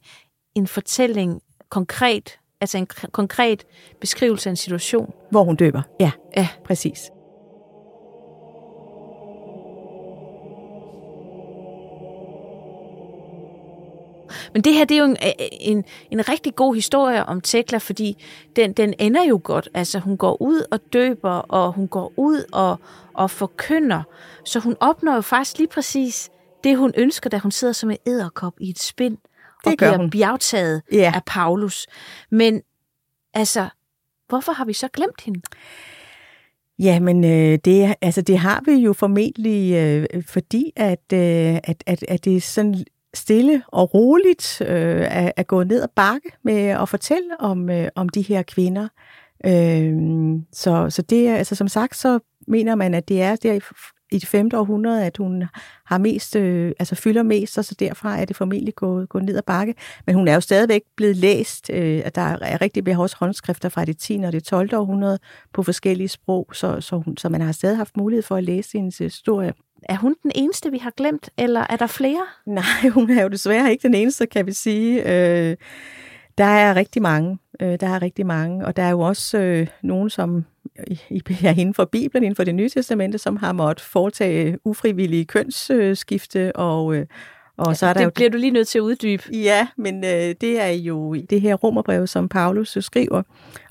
en fortælling konkret, altså en konkret beskrivelse af en situation. Hvor hun døber. Ja, Ja. præcis. Men det her, det er jo en, en, en rigtig god historie om Tekla, fordi den, den ender jo godt. Altså hun går ud og døber, og hun går ud og, og forkynder. Så hun opnår jo faktisk lige præcis det, hun ønsker, da hun sidder som en æderkop i et spind og Det bliver hun. bjergtaget Ja. af Paulus. Men altså, hvorfor har vi så glemt hende? Jamen, øh, det, altså, det har vi jo formentlig, øh, fordi at, øh, at, at, at det er sådan stille og roligt øh, at, at gå ned ad bakke med at fortælle om, øh, om de her kvinder. Øh, så, så det er, altså som sagt, så mener man, at det er der i, i det 5. århundrede, at hun har mest, øh, altså fylder mest, og så derfra er det formentlig gået, gået ned ad bakke. Men hun er jo stadigvæk blevet læst, øh, at der er rigtig behovs håndskrifter fra det 10. og det 12. århundrede på forskellige sprog, så, så, hun, så man har stadig haft mulighed for at læse hendes historie. Er hun den eneste, vi har glemt, eller er der flere? Nej, hun er jo desværre ikke den eneste, kan vi sige. Øh, der er rigtig mange. Øh, der er rigtig mange, og der er jo også øh, nogen, som i, i- er inden for Bibelen, inden for det nye testamente, som har måttet foretage ufrivillige kønsskifte, og, øh, og så er der det jo bliver du lige nødt til at uddybe. Ja, men øh, det er jo det her romerbrev, som Paulus jo skriver,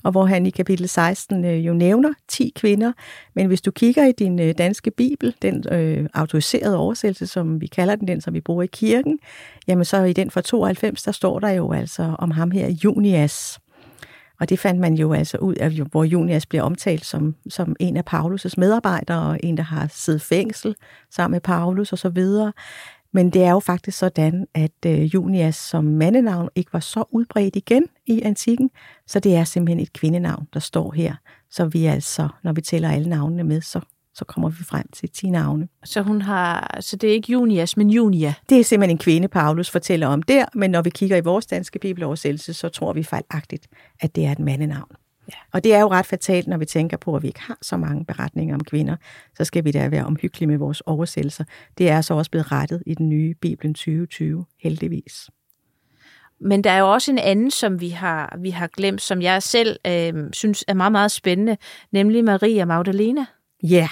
og hvor han i kapitel 16 øh, jo nævner 10 kvinder. Men hvis du kigger i din øh, danske bibel, den øh, autoriserede oversættelse, som vi kalder den, den som vi bruger i kirken, jamen så i den fra 92, der står der jo altså om ham her, Junias. Og det fandt man jo altså ud af, hvor Junias bliver omtalt som, som en af Paulus' medarbejdere, og en, der har siddet fængsel sammen med Paulus og så videre. Men det er jo faktisk sådan, at øh, Junias som mandenavn ikke var så udbredt igen i antikken, så det er simpelthen et kvindenavn, der står her. Så vi altså, når vi tæller alle navnene med, så, så kommer vi frem til 10 navne. Så, hun har, så det er ikke Junias, men Junia. Det er simpelthen en kvinde, Paulus fortæller om der, men når vi kigger i vores danske bibeloversættelse, så tror vi fejlagtigt, at det er et mandenavn. Ja. Og det er jo ret fatalt, når vi tænker på, at vi ikke har så mange beretninger om kvinder, så skal vi da være omhyggelige med vores oversættelser. Det er så også blevet rettet i den nye Bibelen 2020, heldigvis. Men der er jo også en anden, som vi har, vi har glemt, som jeg selv øh, synes er meget, meget spændende, nemlig Maria Magdalena. Ja, yeah.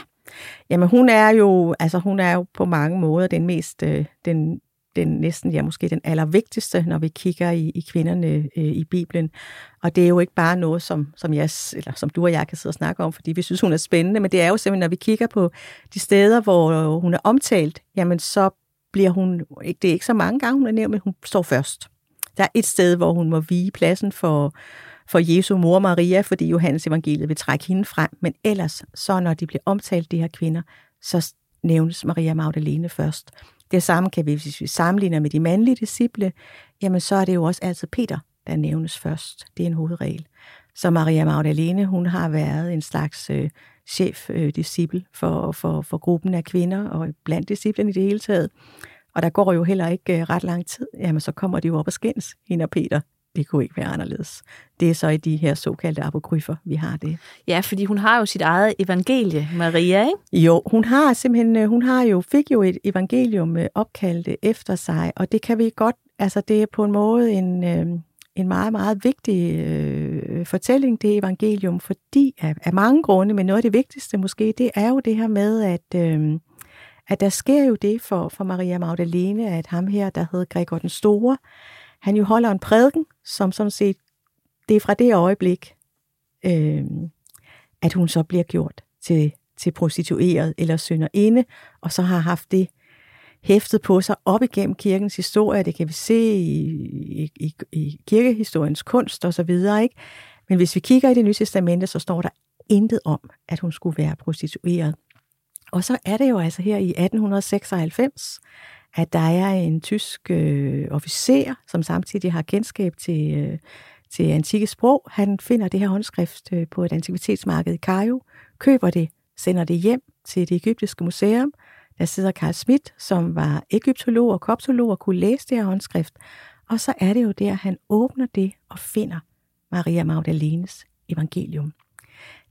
jamen hun er jo, altså hun er jo på mange måder den mest, øh, den, den næsten, ja måske den allervigtigste, når vi kigger i, i kvinderne øh, i Bibelen. Og det er jo ikke bare noget, som, som, jeg, eller som du og jeg kan sidde og snakke om, fordi vi synes, hun er spændende, men det er jo simpelthen, når vi kigger på de steder, hvor øh, hun er omtalt, jamen så bliver hun, det er ikke så mange gange, hun er nævnt, men hun står først. Der er et sted, hvor hun må vige pladsen for, for Jesu mor Maria, fordi Johannes evangeliet vil trække hende frem. Men ellers, så når de bliver omtalt, de her kvinder, så nævnes Maria Magdalene først. Det samme kan vi, hvis vi sammenligner med de mandlige disciple, jamen så er det jo også altid Peter, der nævnes først. Det er en hovedregel. Så Maria Magdalene, hun har været en slags øh, chef-disciple øh, for, for, for gruppen af kvinder, og blandt disciplen i det hele taget. Og der går jo heller ikke øh, ret lang tid, jamen så kommer de jo op og skændes, hende og Peter. Det kunne ikke være anderledes. Det er så i de her såkaldte apokryfer, vi har det. Ja, fordi hun har jo sit eget evangelie, Maria, ikke? Jo, hun har simpelthen, øh, hun har jo, fik jo et evangelium øh, opkaldt efter sig, og det kan vi godt, altså det er på en måde en, en meget, meget vigtig øh, fortælling, det evangelium, fordi af, af mange grunde, men noget af det vigtigste måske, det er jo det her med, at, øh, at der sker jo det for, for Maria Magdalene, at ham her, der hed Gregor den Store, han jo holder en prædiken, som sådan set, det er fra det øjeblik, øh, at hun så bliver gjort til, til prostitueret eller synderinde, og så har haft det hæftet på sig op igennem kirkens historie. Det kan vi se i, i, i kirkehistoriens kunst og så videre. Ikke? Men hvis vi kigger i det nye testamente, så står der intet om, at hun skulle være prostitueret. Og så er det jo altså her i 1896, at der er en tysk øh, officer, som samtidig har kendskab til, øh, til antikke sprog. Han finder det her håndskrift øh, på et antikvitetsmarked i Cairo, køber det, sender det hjem til det egyptiske museum, der sidder Karl Schmidt, som var egyptolog og koptolog og kunne læse det her håndskrift. Og så er det jo der, han åbner det og finder Maria Magdalenes evangelium.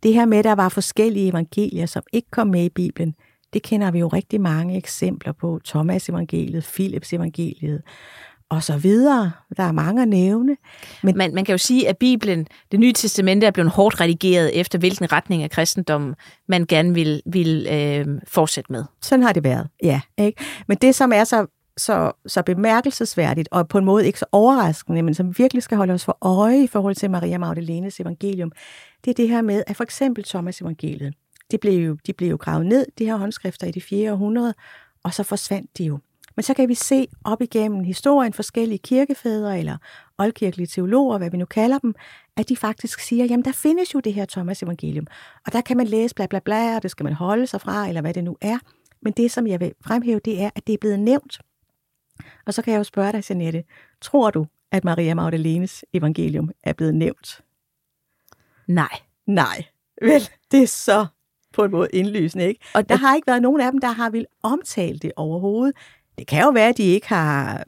Det her med, at der var forskellige evangelier, som ikke kom med i Bibelen, det kender vi jo rigtig mange eksempler på. Thomas evangeliet, Philips evangeliet, og så videre. Der er mange at nævne. Men man, man kan jo sige, at Bibelen, det nye testamente, er blevet hårdt redigeret efter, hvilken retning af kristendommen man gerne vil, vil øh, fortsætte med. Sådan har det været, ja. Ikke? Men det, som er så, så, så bemærkelsesværdigt, og på en måde ikke så overraskende, men som virkelig skal holde os for øje i forhold til Maria Magdalenes evangelium, det er det her med, at for eksempel Thomas evangeliet, de blev jo, de blev jo gravet ned, de her håndskrifter i det 4. århundrede, og så forsvandt de jo. Men så kan vi se op igennem historien forskellige kirkefædre eller oldkirkelige teologer, hvad vi nu kalder dem, at de faktisk siger, jamen der findes jo det her Thomas evangelium, og der kan man læse bla bla bla, og det skal man holde sig fra, eller hvad det nu er. Men det, som jeg vil fremhæve, det er, at det er blevet nævnt. Og så kan jeg jo spørge dig, Janette, tror du, at Maria Magdalenes evangelium er blevet nævnt? Nej. Nej. Vel, det er så på en måde indlysende, ikke? Og der har ikke været nogen af dem, der har vil omtale det overhovedet. Det kan jo være, at de ikke har...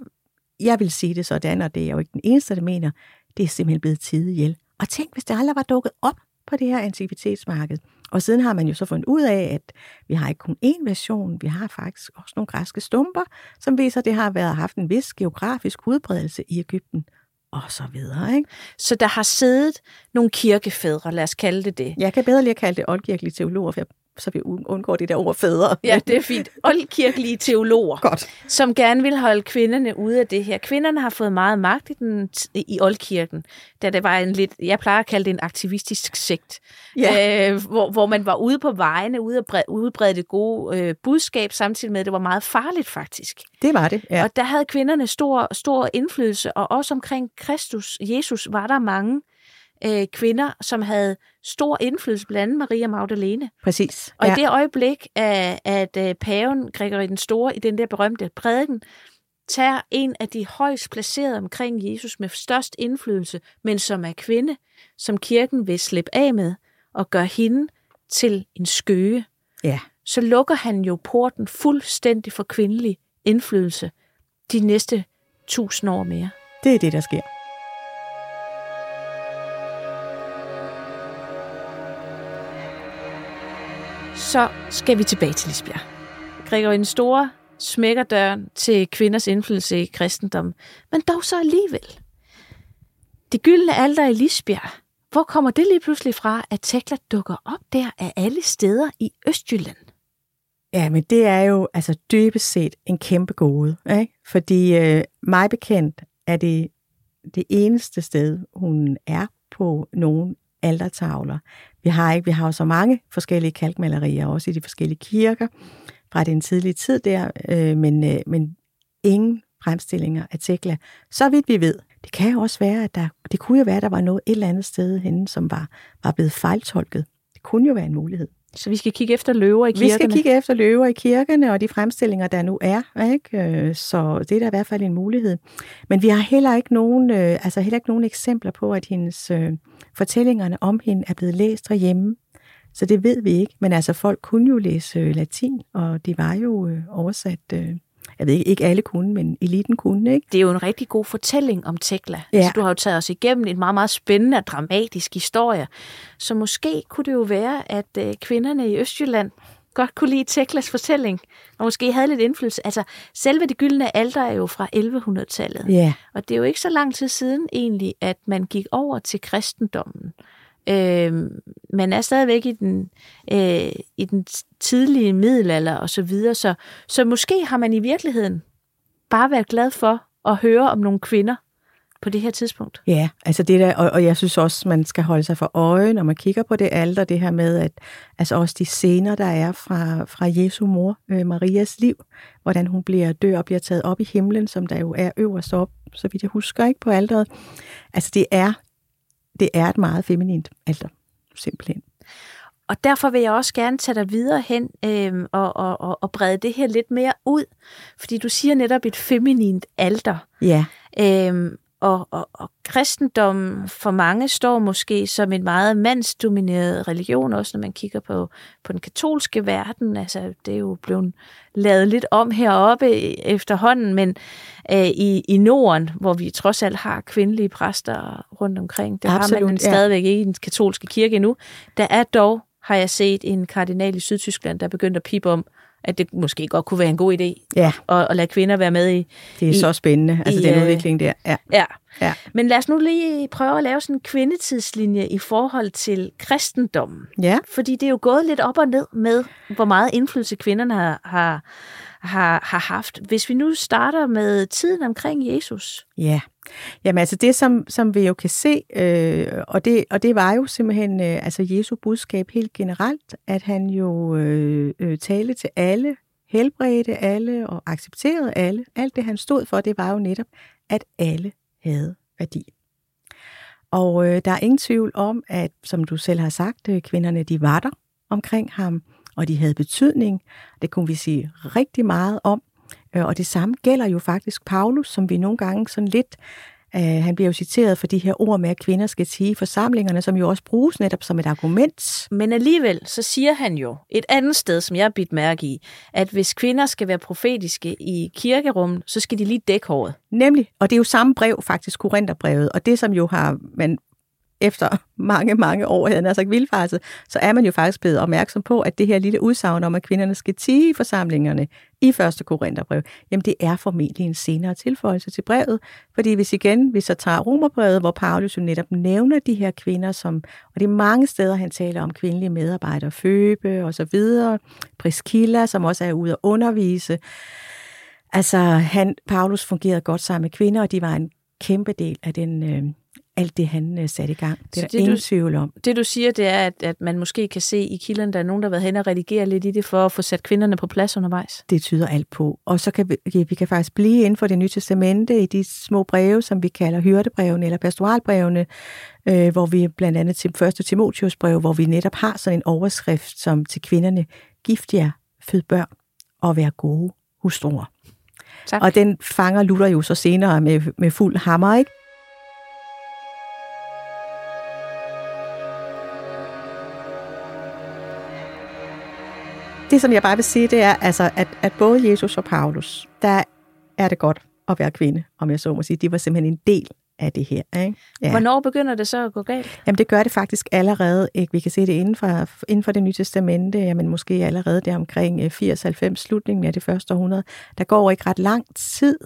Jeg vil sige det sådan, og det er jo ikke den eneste, der mener, det er simpelthen blevet tid ihjel. Og tænk, hvis det aldrig var dukket op på det her antikvitetsmarked. Og siden har man jo så fundet ud af, at vi har ikke kun én version, vi har faktisk også nogle græske stumper, som viser, at det har været haft en vis geografisk udbredelse i Ægypten og så videre. Ikke? Så der har siddet nogle kirkefædre, lad os kalde det det. Jeg kan bedre lige at kalde det oldkirkelige teologer, for jeg så vi undgår det der ord fædre. Ja, det er fint. Oldkirkelige teologer, Godt. som gerne vil holde kvinderne ude af det her. Kvinderne har fået meget magt i, den, i oldkirken, da det var en lidt, jeg plejer at kalde det en aktivistisk sekt, ja. øh, hvor, hvor man var ude på vejene, ude at udbrede det gode øh, budskab, samtidig med, at det var meget farligt faktisk. Det var det, ja. Og der havde kvinderne stor, stor indflydelse, og også omkring Kristus, Jesus, var der mange øh, kvinder, som havde stor indflydelse, blandt andet Maria Magdalene. Præcis. Og ja. i det øjeblik, at, at øh, paven Gregory den Store i den der berømte prædiken, tager en af de højst placerede omkring Jesus med størst indflydelse, men som er kvinde, som kirken vil slippe af med og gøre hende til en skøge, ja. så lukker han jo porten fuldstændig for kvindelig indflydelse de næste tusind år mere. Det er det, der sker. Så skal vi tilbage til Lisbjerg. Gregor den Store smækker døren til kvinders indflydelse i kristendommen, men dog så alligevel. Det gyldne alder i Lisbjerg, hvor kommer det lige pludselig fra, at Tekla dukker op der af alle steder i Østjylland? Ja, men det er jo altså dybest set en kæmpe gode, ikke? fordi øh, mig bekendt er det det eneste sted, hun er på nogen altertavler. Vi har ikke, vi har jo så mange forskellige kalkmalerier, også i de forskellige kirker fra den tidlige tid der, øh, men, øh, men ingen fremstillinger af Tekla, så vidt vi ved. Det kan jo også være, at der, det kunne jo være, at der var noget et eller andet sted henne, som var, var blevet fejltolket. Det kunne jo være en mulighed. Så vi skal kigge efter løver i kirkerne? Vi skal kigge efter løver i kirkerne og de fremstillinger, der nu er. Ikke? Øh, så det er da i hvert fald en mulighed. Men vi har heller ikke nogen, øh, altså heller ikke nogen eksempler på, at hendes øh, fortællingerne om hende er blevet læst derhjemme. Så det ved vi ikke. Men altså, folk kunne jo læse latin, og de var jo oversat jeg ved ikke, ikke alle kunne, men eliten kunne, ikke? Det er jo en rigtig god fortælling om Tekla. Ja. Altså, du har jo taget os igennem en meget, meget spændende og dramatisk historie. Så måske kunne det jo være, at øh, kvinderne i Østjylland godt kunne lide Teklas fortælling, og måske havde lidt indflydelse. Altså, selve det gyldne alter er jo fra 1100-tallet. Ja. Og det er jo ikke så lang tid siden egentlig, at man gik over til kristendommen. Øh, man er stadigvæk i den, øh, i den tidlige middelalder og så videre, så, så måske har man i virkeligheden bare været glad for at høre om nogle kvinder på det her tidspunkt. Ja, altså det der, og, og jeg synes også, man skal holde sig for øje, når man kigger på det alder, det her med, at altså også de scener, der er fra, fra Jesu mor, øh, Marias liv, hvordan hun bliver dør og bliver taget op i himlen, som der jo er øverst op, så vidt jeg husker ikke på alderet. Altså det er det er et meget feminint alter, simpelthen. Og derfor vil jeg også gerne tage dig videre hen øh, og, og, og, og brede det her lidt mere ud. Fordi du siger netop et feminint alter. Ja. Øh, og, og, og kristendommen for mange står måske som en meget mandsdomineret religion, også når man kigger på, på den katolske verden. Altså, det er jo blevet lavet lidt om heroppe efterhånden, men øh, i, i Norden, hvor vi trods alt har kvindelige præster rundt omkring, det Absolut, har man ja. stadigvæk ikke i den katolske kirke endnu. Der er dog, har jeg set, en kardinal i Sydtyskland, der er begyndt at pipe om, at det måske godt kunne være en god idé ja. at, at lade kvinder være med i. Det er i, så spændende, altså i, den øh, udvikling der. Ja. ja. ja. Men lad os nu lige prøve at lave sådan en kvindetidslinje i forhold til kristendommen. Ja. Fordi det er jo gået lidt op og ned med, hvor meget indflydelse kvinderne har, har, har, har haft. Hvis vi nu starter med tiden omkring Jesus. Ja. Jamen altså det, som, som vi jo kan se, øh, og, det, og det var jo simpelthen øh, altså Jesu budskab helt generelt, at han jo øh, øh, talte til alle, helbredte alle og accepterede alle. Alt det, han stod for, det var jo netop, at alle havde værdi. Og øh, der er ingen tvivl om, at som du selv har sagt, øh, kvinderne de var der omkring ham, og de havde betydning. Det kunne vi sige rigtig meget om. Øh, og det samme gælder jo faktisk Paulus, som vi nogle gange sådan lidt Uh, han bliver jo citeret for de her ord med, at kvinder skal sige forsamlingerne, som jo også bruges netop som et argument. Men alligevel, så siger han jo et andet sted, som jeg har bidt mærke i, at hvis kvinder skal være profetiske i kirkerummet, så skal de lige dække håret. Nemlig, og det er jo samme brev faktisk, Korintherbrevet, og det som jo har man efter mange, mange år, havde altså vildfarset, så er man jo faktisk blevet opmærksom på, at det her lille udsagn om, at kvinderne skal tige i forsamlingerne i første Korintherbrev, jamen det er formentlig en senere tilføjelse til brevet, fordi hvis igen, vi så tager Romerbrevet, hvor Paulus jo netop nævner de her kvinder, som, og det er mange steder, han taler om kvindelige medarbejdere, Føbe og så videre, Priskilla, som også er ude at undervise, Altså, han, Paulus fungerede godt sammen med kvinder, og de var en kæmpe del af den øh, alt det, han uh, satte i gang. Det er der ingen du, tvivl om. Det du siger, det er, at, at man måske kan se i kilderne, der er nogen, der har været hen og redigere lidt i det, for at få sat kvinderne på plads undervejs. Det tyder alt på. Og så kan vi, ja, vi kan faktisk blive inden for det nye testamente i de små breve, som vi kalder hyrdebrevene eller pastoralbrevene, øh, hvor vi blandt andet til første Timotius brev, hvor vi netop har sådan en overskrift som til kvinderne, gift jer, fød børn og vær gode hustruer. Tak. Og den fanger Luther jo så senere med, med fuld hammer, ikke? Det, som jeg bare vil sige, det er, altså, at, at både Jesus og Paulus, der er det godt at være kvinde, om jeg så må sige. De var simpelthen en del af det her. Ikke? Ja. Hvornår begynder det så at gå galt? Jamen det gør det faktisk allerede. Ikke? Vi kan se det inden for, inden for det nye testamente, jamen måske allerede der omkring 80-90 øh, slutningen af det første århundrede. Der går ikke ret lang tid,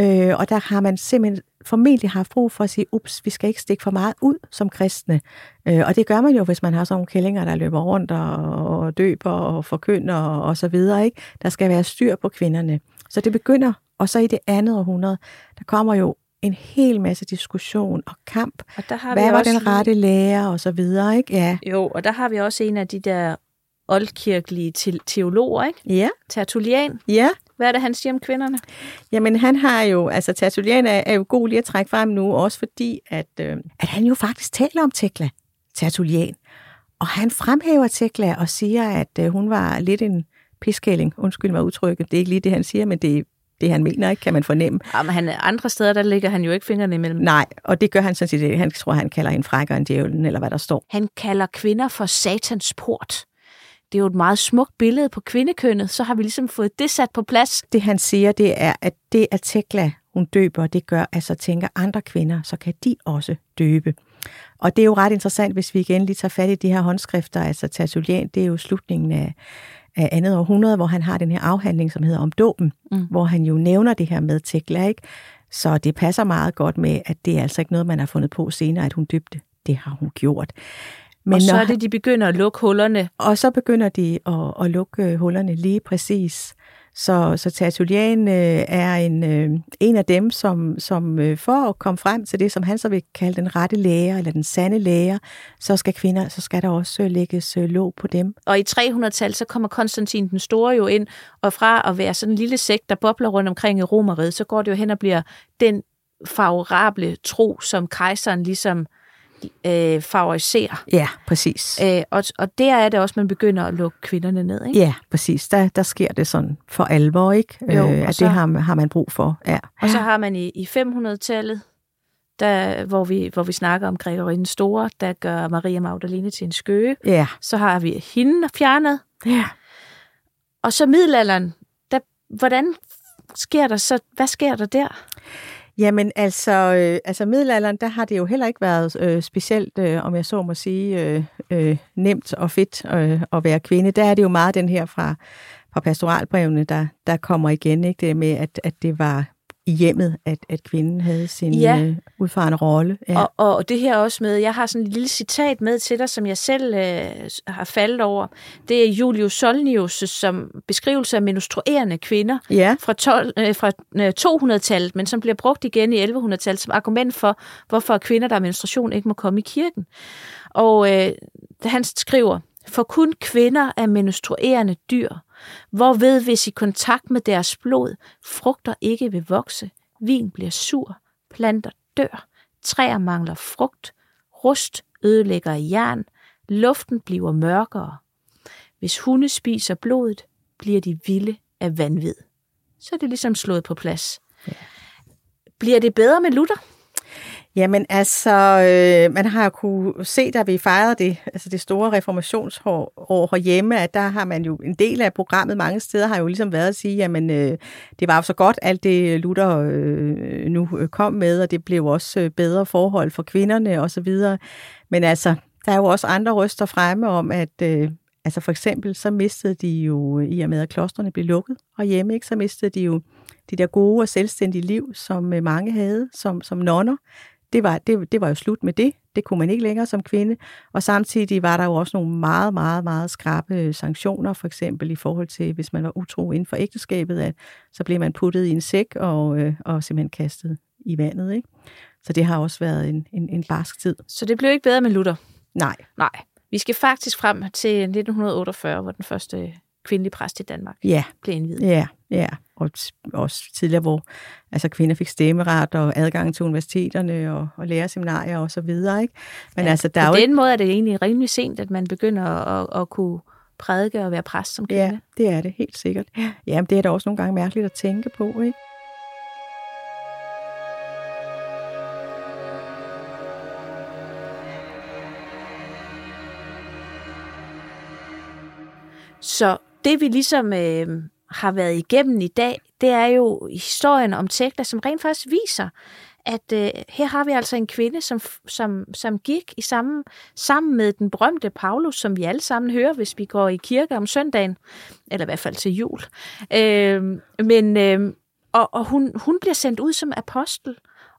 øh, og der har man simpelthen formentlig haft brug for at sige, ups, vi skal ikke stikke for meget ud som kristne. Øh, og det gør man jo, hvis man har sådan nogle kællinger, der løber rundt og, og døber og forkynder og, og så videre. Ikke? Der skal være styr på kvinderne. Så det begynder, og så i det andet århundrede, der kommer jo en hel masse diskussion og kamp. Og der har Hvad vi var også... den rette lærer og så videre, ikke? Ja. Jo, og der har vi også en af de der oldkirkelige teologer, ikke? Ja. Tertullian. Ja. Hvad er det, han siger om kvinderne? Jamen, han har jo, altså Tertullian er, er jo god lige at trække frem nu, også fordi, at, øh, at han jo faktisk taler om Tekla, Tertullian. Og han fremhæver Tekla og siger, at øh, hun var lidt en piskælling. Undskyld mig udtrykket. Det er ikke lige det, han siger, men det er det, han mener, ikke, kan man fornemme. Ja, men han, andre steder, der ligger han jo ikke fingrene imellem. Nej, og det gør han sådan set. Han tror, han kalder hende frækker end djævlen, eller hvad der står. Han kalder kvinder for satans port. Det er jo et meget smukt billede på kvindekønnet, så har vi ligesom fået det sat på plads. Det han siger, det er, at det at Tekla, hun døber, det gør, at så tænker andre kvinder, så kan de også døbe. Og det er jo ret interessant, hvis vi igen lige tager fat i de her håndskrifter. Altså Tertullian, det er jo slutningen af, af andet århundrede, hvor han har den her afhandling, som hedder om dåben, mm. hvor han jo nævner det her med Tekla, ikke? Så det passer meget godt med, at det er altså ikke noget, man har fundet på senere, at hun døbte. Det har hun gjort. Men og så er det, de begynder at lukke hullerne. Og så begynder de at, at lukke hullerne lige præcis. Så, så Tertullian øh, er en, øh, en af dem, som, som øh, for at komme frem til det, som han så vil kalde den rette læger, eller den sande læger, så skal kvinder, så skal der også øh, lægges øh, låg på dem. Og i 300-tallet, så kommer Konstantin den Store jo ind, og fra at være sådan en lille sekt, der bobler rundt omkring i Romeriet, så går det jo hen og bliver den favorable tro, som kejseren ligesom øh, favoriserer. Ja, præcis. Øh, og, og der er det også, man begynder at lukke kvinderne ned, ikke? Ja, præcis. Der, der sker det sådan for alvor, ikke? Jo, øh, at så, det har, har man brug for, ja. Og så har man i, i 500-tallet, der, hvor, vi, hvor vi snakker om Gregory den Store, der gør Maria Magdalene til en skøge. Ja. Så har vi hende fjernet. Ja. Og så middelalderen, der, hvordan sker der så, hvad sker der der? Jamen altså, øh, altså middelalderen, der har det jo heller ikke været øh, specielt, øh, om jeg så må sige, øh, øh, nemt og fedt øh, at være kvinde. Der er det jo meget den her fra, fra pastoralbrevene, der, der kommer igen, ikke? det med, at, at det var i hjemmet, at, at kvinden havde sin ja. øh, udfarende rolle. Ja. Og, og det her også med, jeg har sådan et lille citat med til dig, som jeg selv øh, har faldet over. Det er Julius Solnius' som beskrivelse af menstruerende kvinder ja. fra, 12, øh, fra 200-tallet, øh, men som bliver brugt igen i 1100-tallet som argument for, hvorfor kvinder, der har menstruation, ikke må komme i kirken. Og øh, han skriver, for kun kvinder er menstruerende dyr, hvorved hvis i kontakt med deres blod, frugter ikke vil vokse, vin bliver sur, planter dør, træer mangler frugt, rust ødelægger jern, luften bliver mørkere. Hvis hunde spiser blodet, bliver de vilde af vanvid. Så er det ligesom slået på plads. Ja. Bliver det bedre med Luther? Jamen altså, øh, man har kunne se, da vi fejrede det, altså det store reformationsår herhjemme, at der har man jo en del af programmet mange steder har jo ligesom været at sige, jamen øh, det var jo så godt alt det øh, Luther øh, nu øh, kom med, og det blev også øh, bedre forhold for kvinderne og så videre. Men altså, der er jo også andre røster fremme om, at øh, altså for eksempel så mistede de jo, i og med at klostrene blev lukket herhjemme, ikke, så mistede de jo de der gode og selvstændige liv, som mange havde som, som nonner det var, det, det var jo slut med det. Det kunne man ikke længere som kvinde. Og samtidig var der jo også nogle meget, meget, meget skrabe sanktioner, for eksempel i forhold til, hvis man var utro inden for ægteskabet, at så blev man puttet i en sæk og, øh, og simpelthen kastet i vandet. Ikke? Så det har også været en, en, en barsk tid. Så det blev ikke bedre med Luther? Nej. Nej. Vi skal faktisk frem til 1948, hvor den første kvindelige præst i Danmark ja. blev indvidet. Ja, ja. Og også tidligere, hvor altså, kvinder fik stemmeret og adgang til universiteterne og, og lærerseminarier og så videre. Ikke? Men ja, altså, der på er den ikke... måde er det egentlig rimelig sent, at man begynder at, at kunne prædike og være præst som kvinde. Ja, det er det helt sikkert. Ja, men det er da også nogle gange mærkeligt at tænke på, ikke? Så det vi ligesom øh, har været igennem i dag, det er jo historien om Tekla, som rent faktisk viser, at øh, her har vi altså en kvinde, som, som, som gik i samme, sammen med den berømte Paulus, som vi alle sammen hører, hvis vi går i kirke om søndagen, eller i hvert fald til jul. Øh, men, øh, og, og hun, hun bliver sendt ud som apostel,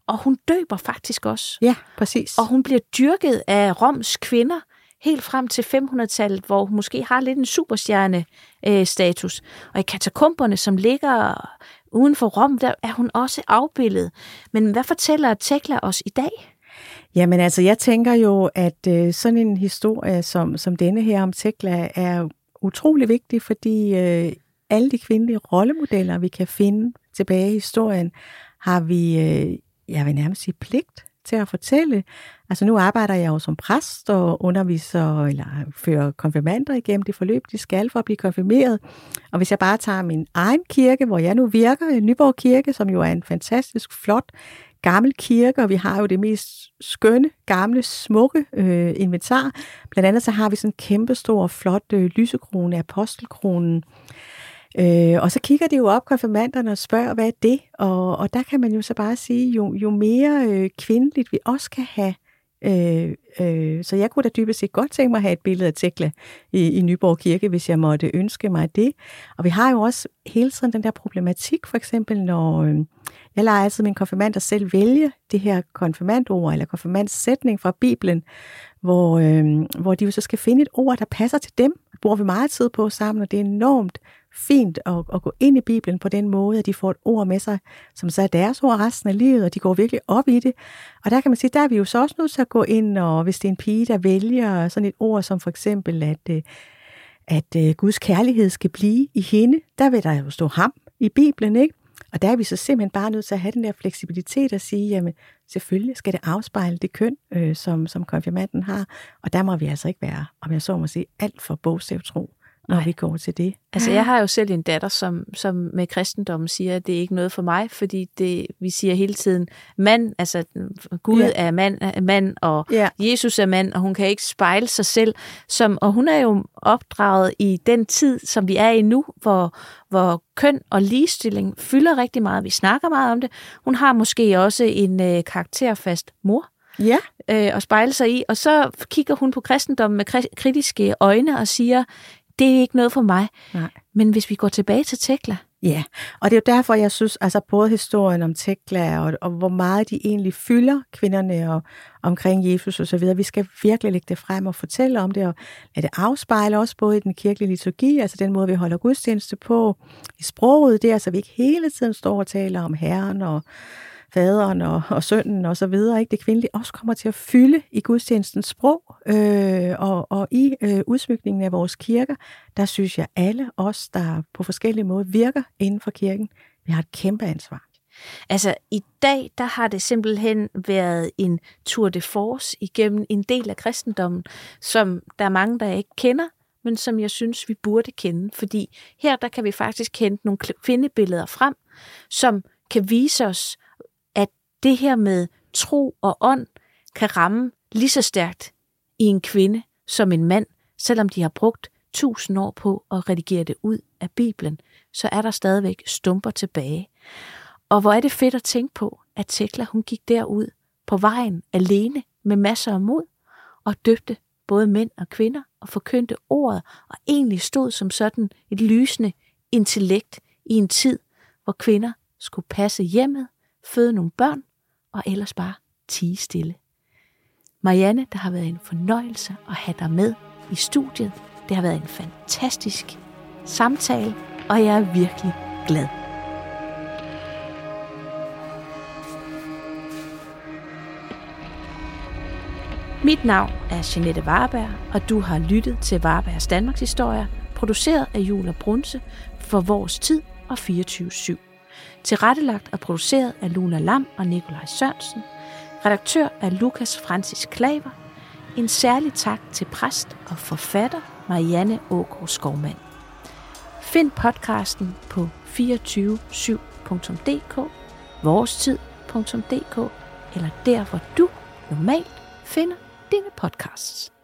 og hun døber faktisk også. Ja, præcis. Og hun bliver dyrket af Roms kvinder, helt frem til 500-tallet, hvor hun måske har lidt en superstjerne-status. Øh, og i katakomberne, som ligger uden for Rom, der er hun også afbildet. Men hvad fortæller Tekla os i dag? Jamen altså, jeg tænker jo, at øh, sådan en historie som, som denne her om Tekla er utrolig vigtig, fordi øh, alle de kvindelige rollemodeller, vi kan finde tilbage i historien, har vi, øh, jeg vil nærmest sige, pligt til at fortælle. Altså nu arbejder jeg jo som præst og underviser eller fører konfirmander igennem det forløb, de skal for at blive konfirmeret. Og hvis jeg bare tager min egen kirke, hvor jeg nu virker, Nyborg Kirke, som jo er en fantastisk flot gammel kirke, og vi har jo det mest skønne, gamle, smukke øh, inventar. Blandt andet så har vi sådan en kæmpestor, flot øh, lysekrone, apostelkronen. Øh, og så kigger de jo op, konfirmanderne, og spørger, hvad er det? Og, og der kan man jo så bare sige, jo, jo mere øh, kvindeligt vi også kan have Øh, øh, så jeg kunne da dybest set godt tænke mig at have et billede af Tekla i, i Nyborg Kirke, hvis jeg måtte ønske mig det. Og vi har jo også hele tiden den der problematik, for eksempel når øh, jeg lader altid min konfirmand selv vælge det her konfirmandord eller konfirmandsætning fra Bibelen, hvor, øh, hvor de jo så skal finde et ord, der passer til dem. Det bruger vi meget tid på sammen, og det er enormt fint at, at gå ind i Bibelen på den måde, at de får et ord med sig, som så er deres ord resten af livet, og de går virkelig op i det. Og der kan man sige, der er vi jo så også nødt til at gå ind, og hvis det er en pige, der vælger sådan et ord som for eksempel, at, øh, at øh, Guds kærlighed skal blive i hende, der vil der jo stå ham i Bibelen, ikke? Og der er vi så simpelthen bare nødt til at have den der fleksibilitet og sige, jamen selvfølgelig skal det afspejle det køn, øh, som, som konfirmanden har. Og der må vi altså ikke være, om jeg så må sige, alt for bogstavtro når Nej. vi går til det. Altså, jeg har jo selv en datter, som, som med kristendommen siger, at det er ikke noget for mig, fordi det, vi siger hele tiden, mand, altså Gud ja. er mand, er mand og ja. Jesus er mand, og hun kan ikke spejle sig selv. Som, og hun er jo opdraget i den tid, som vi er i nu, hvor, hvor køn og ligestilling fylder rigtig meget. Vi snakker meget om det. Hun har måske også en øh, karakterfast mor, ja. øh, og spejle sig i. Og så kigger hun på kristendommen med kritiske øjne og siger, det er ikke noget for mig. Nej. Men hvis vi går tilbage til Tekla. Ja, og det er jo derfor, jeg synes, altså både historien om Tekla og, og hvor meget de egentlig fylder kvinderne og omkring Jesus og så videre, vi skal virkelig lægge det frem og fortælle om det, og lade det afspejle også både i den kirkelige liturgi, altså den måde, vi holder gudstjeneste på, i sproget, det er altså, vi ikke hele tiden står og taler om Herren og faderen og, og sønnen og så videre, ikke? det kvindelige også kommer til at fylde i gudstjenestens sprog øh, og, og i øh, udsmykningen af vores kirker, der synes jeg alle os, der på forskellige måder virker inden for kirken, vi har et kæmpe ansvar. Altså i dag, der har det simpelthen været en tour de force igennem en del af kristendommen, som der er mange, der ikke kender, men som jeg synes, vi burde kende. Fordi her, der kan vi faktisk kende nogle kvindebilleder frem, som kan vise os, det her med tro og ånd kan ramme lige så stærkt i en kvinde som en mand, selvom de har brugt tusind år på at redigere det ud af Bibelen, så er der stadigvæk stumper tilbage. Og hvor er det fedt at tænke på, at Tekla hun gik derud på vejen alene med masser af mod og døbte både mænd og kvinder og forkyndte ordet og egentlig stod som sådan et lysende intellekt i en tid, hvor kvinder skulle passe hjemmet, føde nogle børn og ellers bare tige stille. Marianne, der har været en fornøjelse at have dig med i studiet. Det har været en fantastisk samtale, og jeg er virkelig glad. Mit navn er Jeanette Warberg, og du har lyttet til Warbergs Danmarks Historie, produceret af Jule Brunse for Vores Tid og 24 /7. Tilrettelagt og produceret af Luna Lam og Nikolaj Sørensen. Redaktør er Lukas Francis Klaver. En særlig tak til præst og forfatter Marianne Ågaard Skovmand. Find podcasten på 247.dk, vorestid.dk eller der, hvor du normalt finder dine podcasts.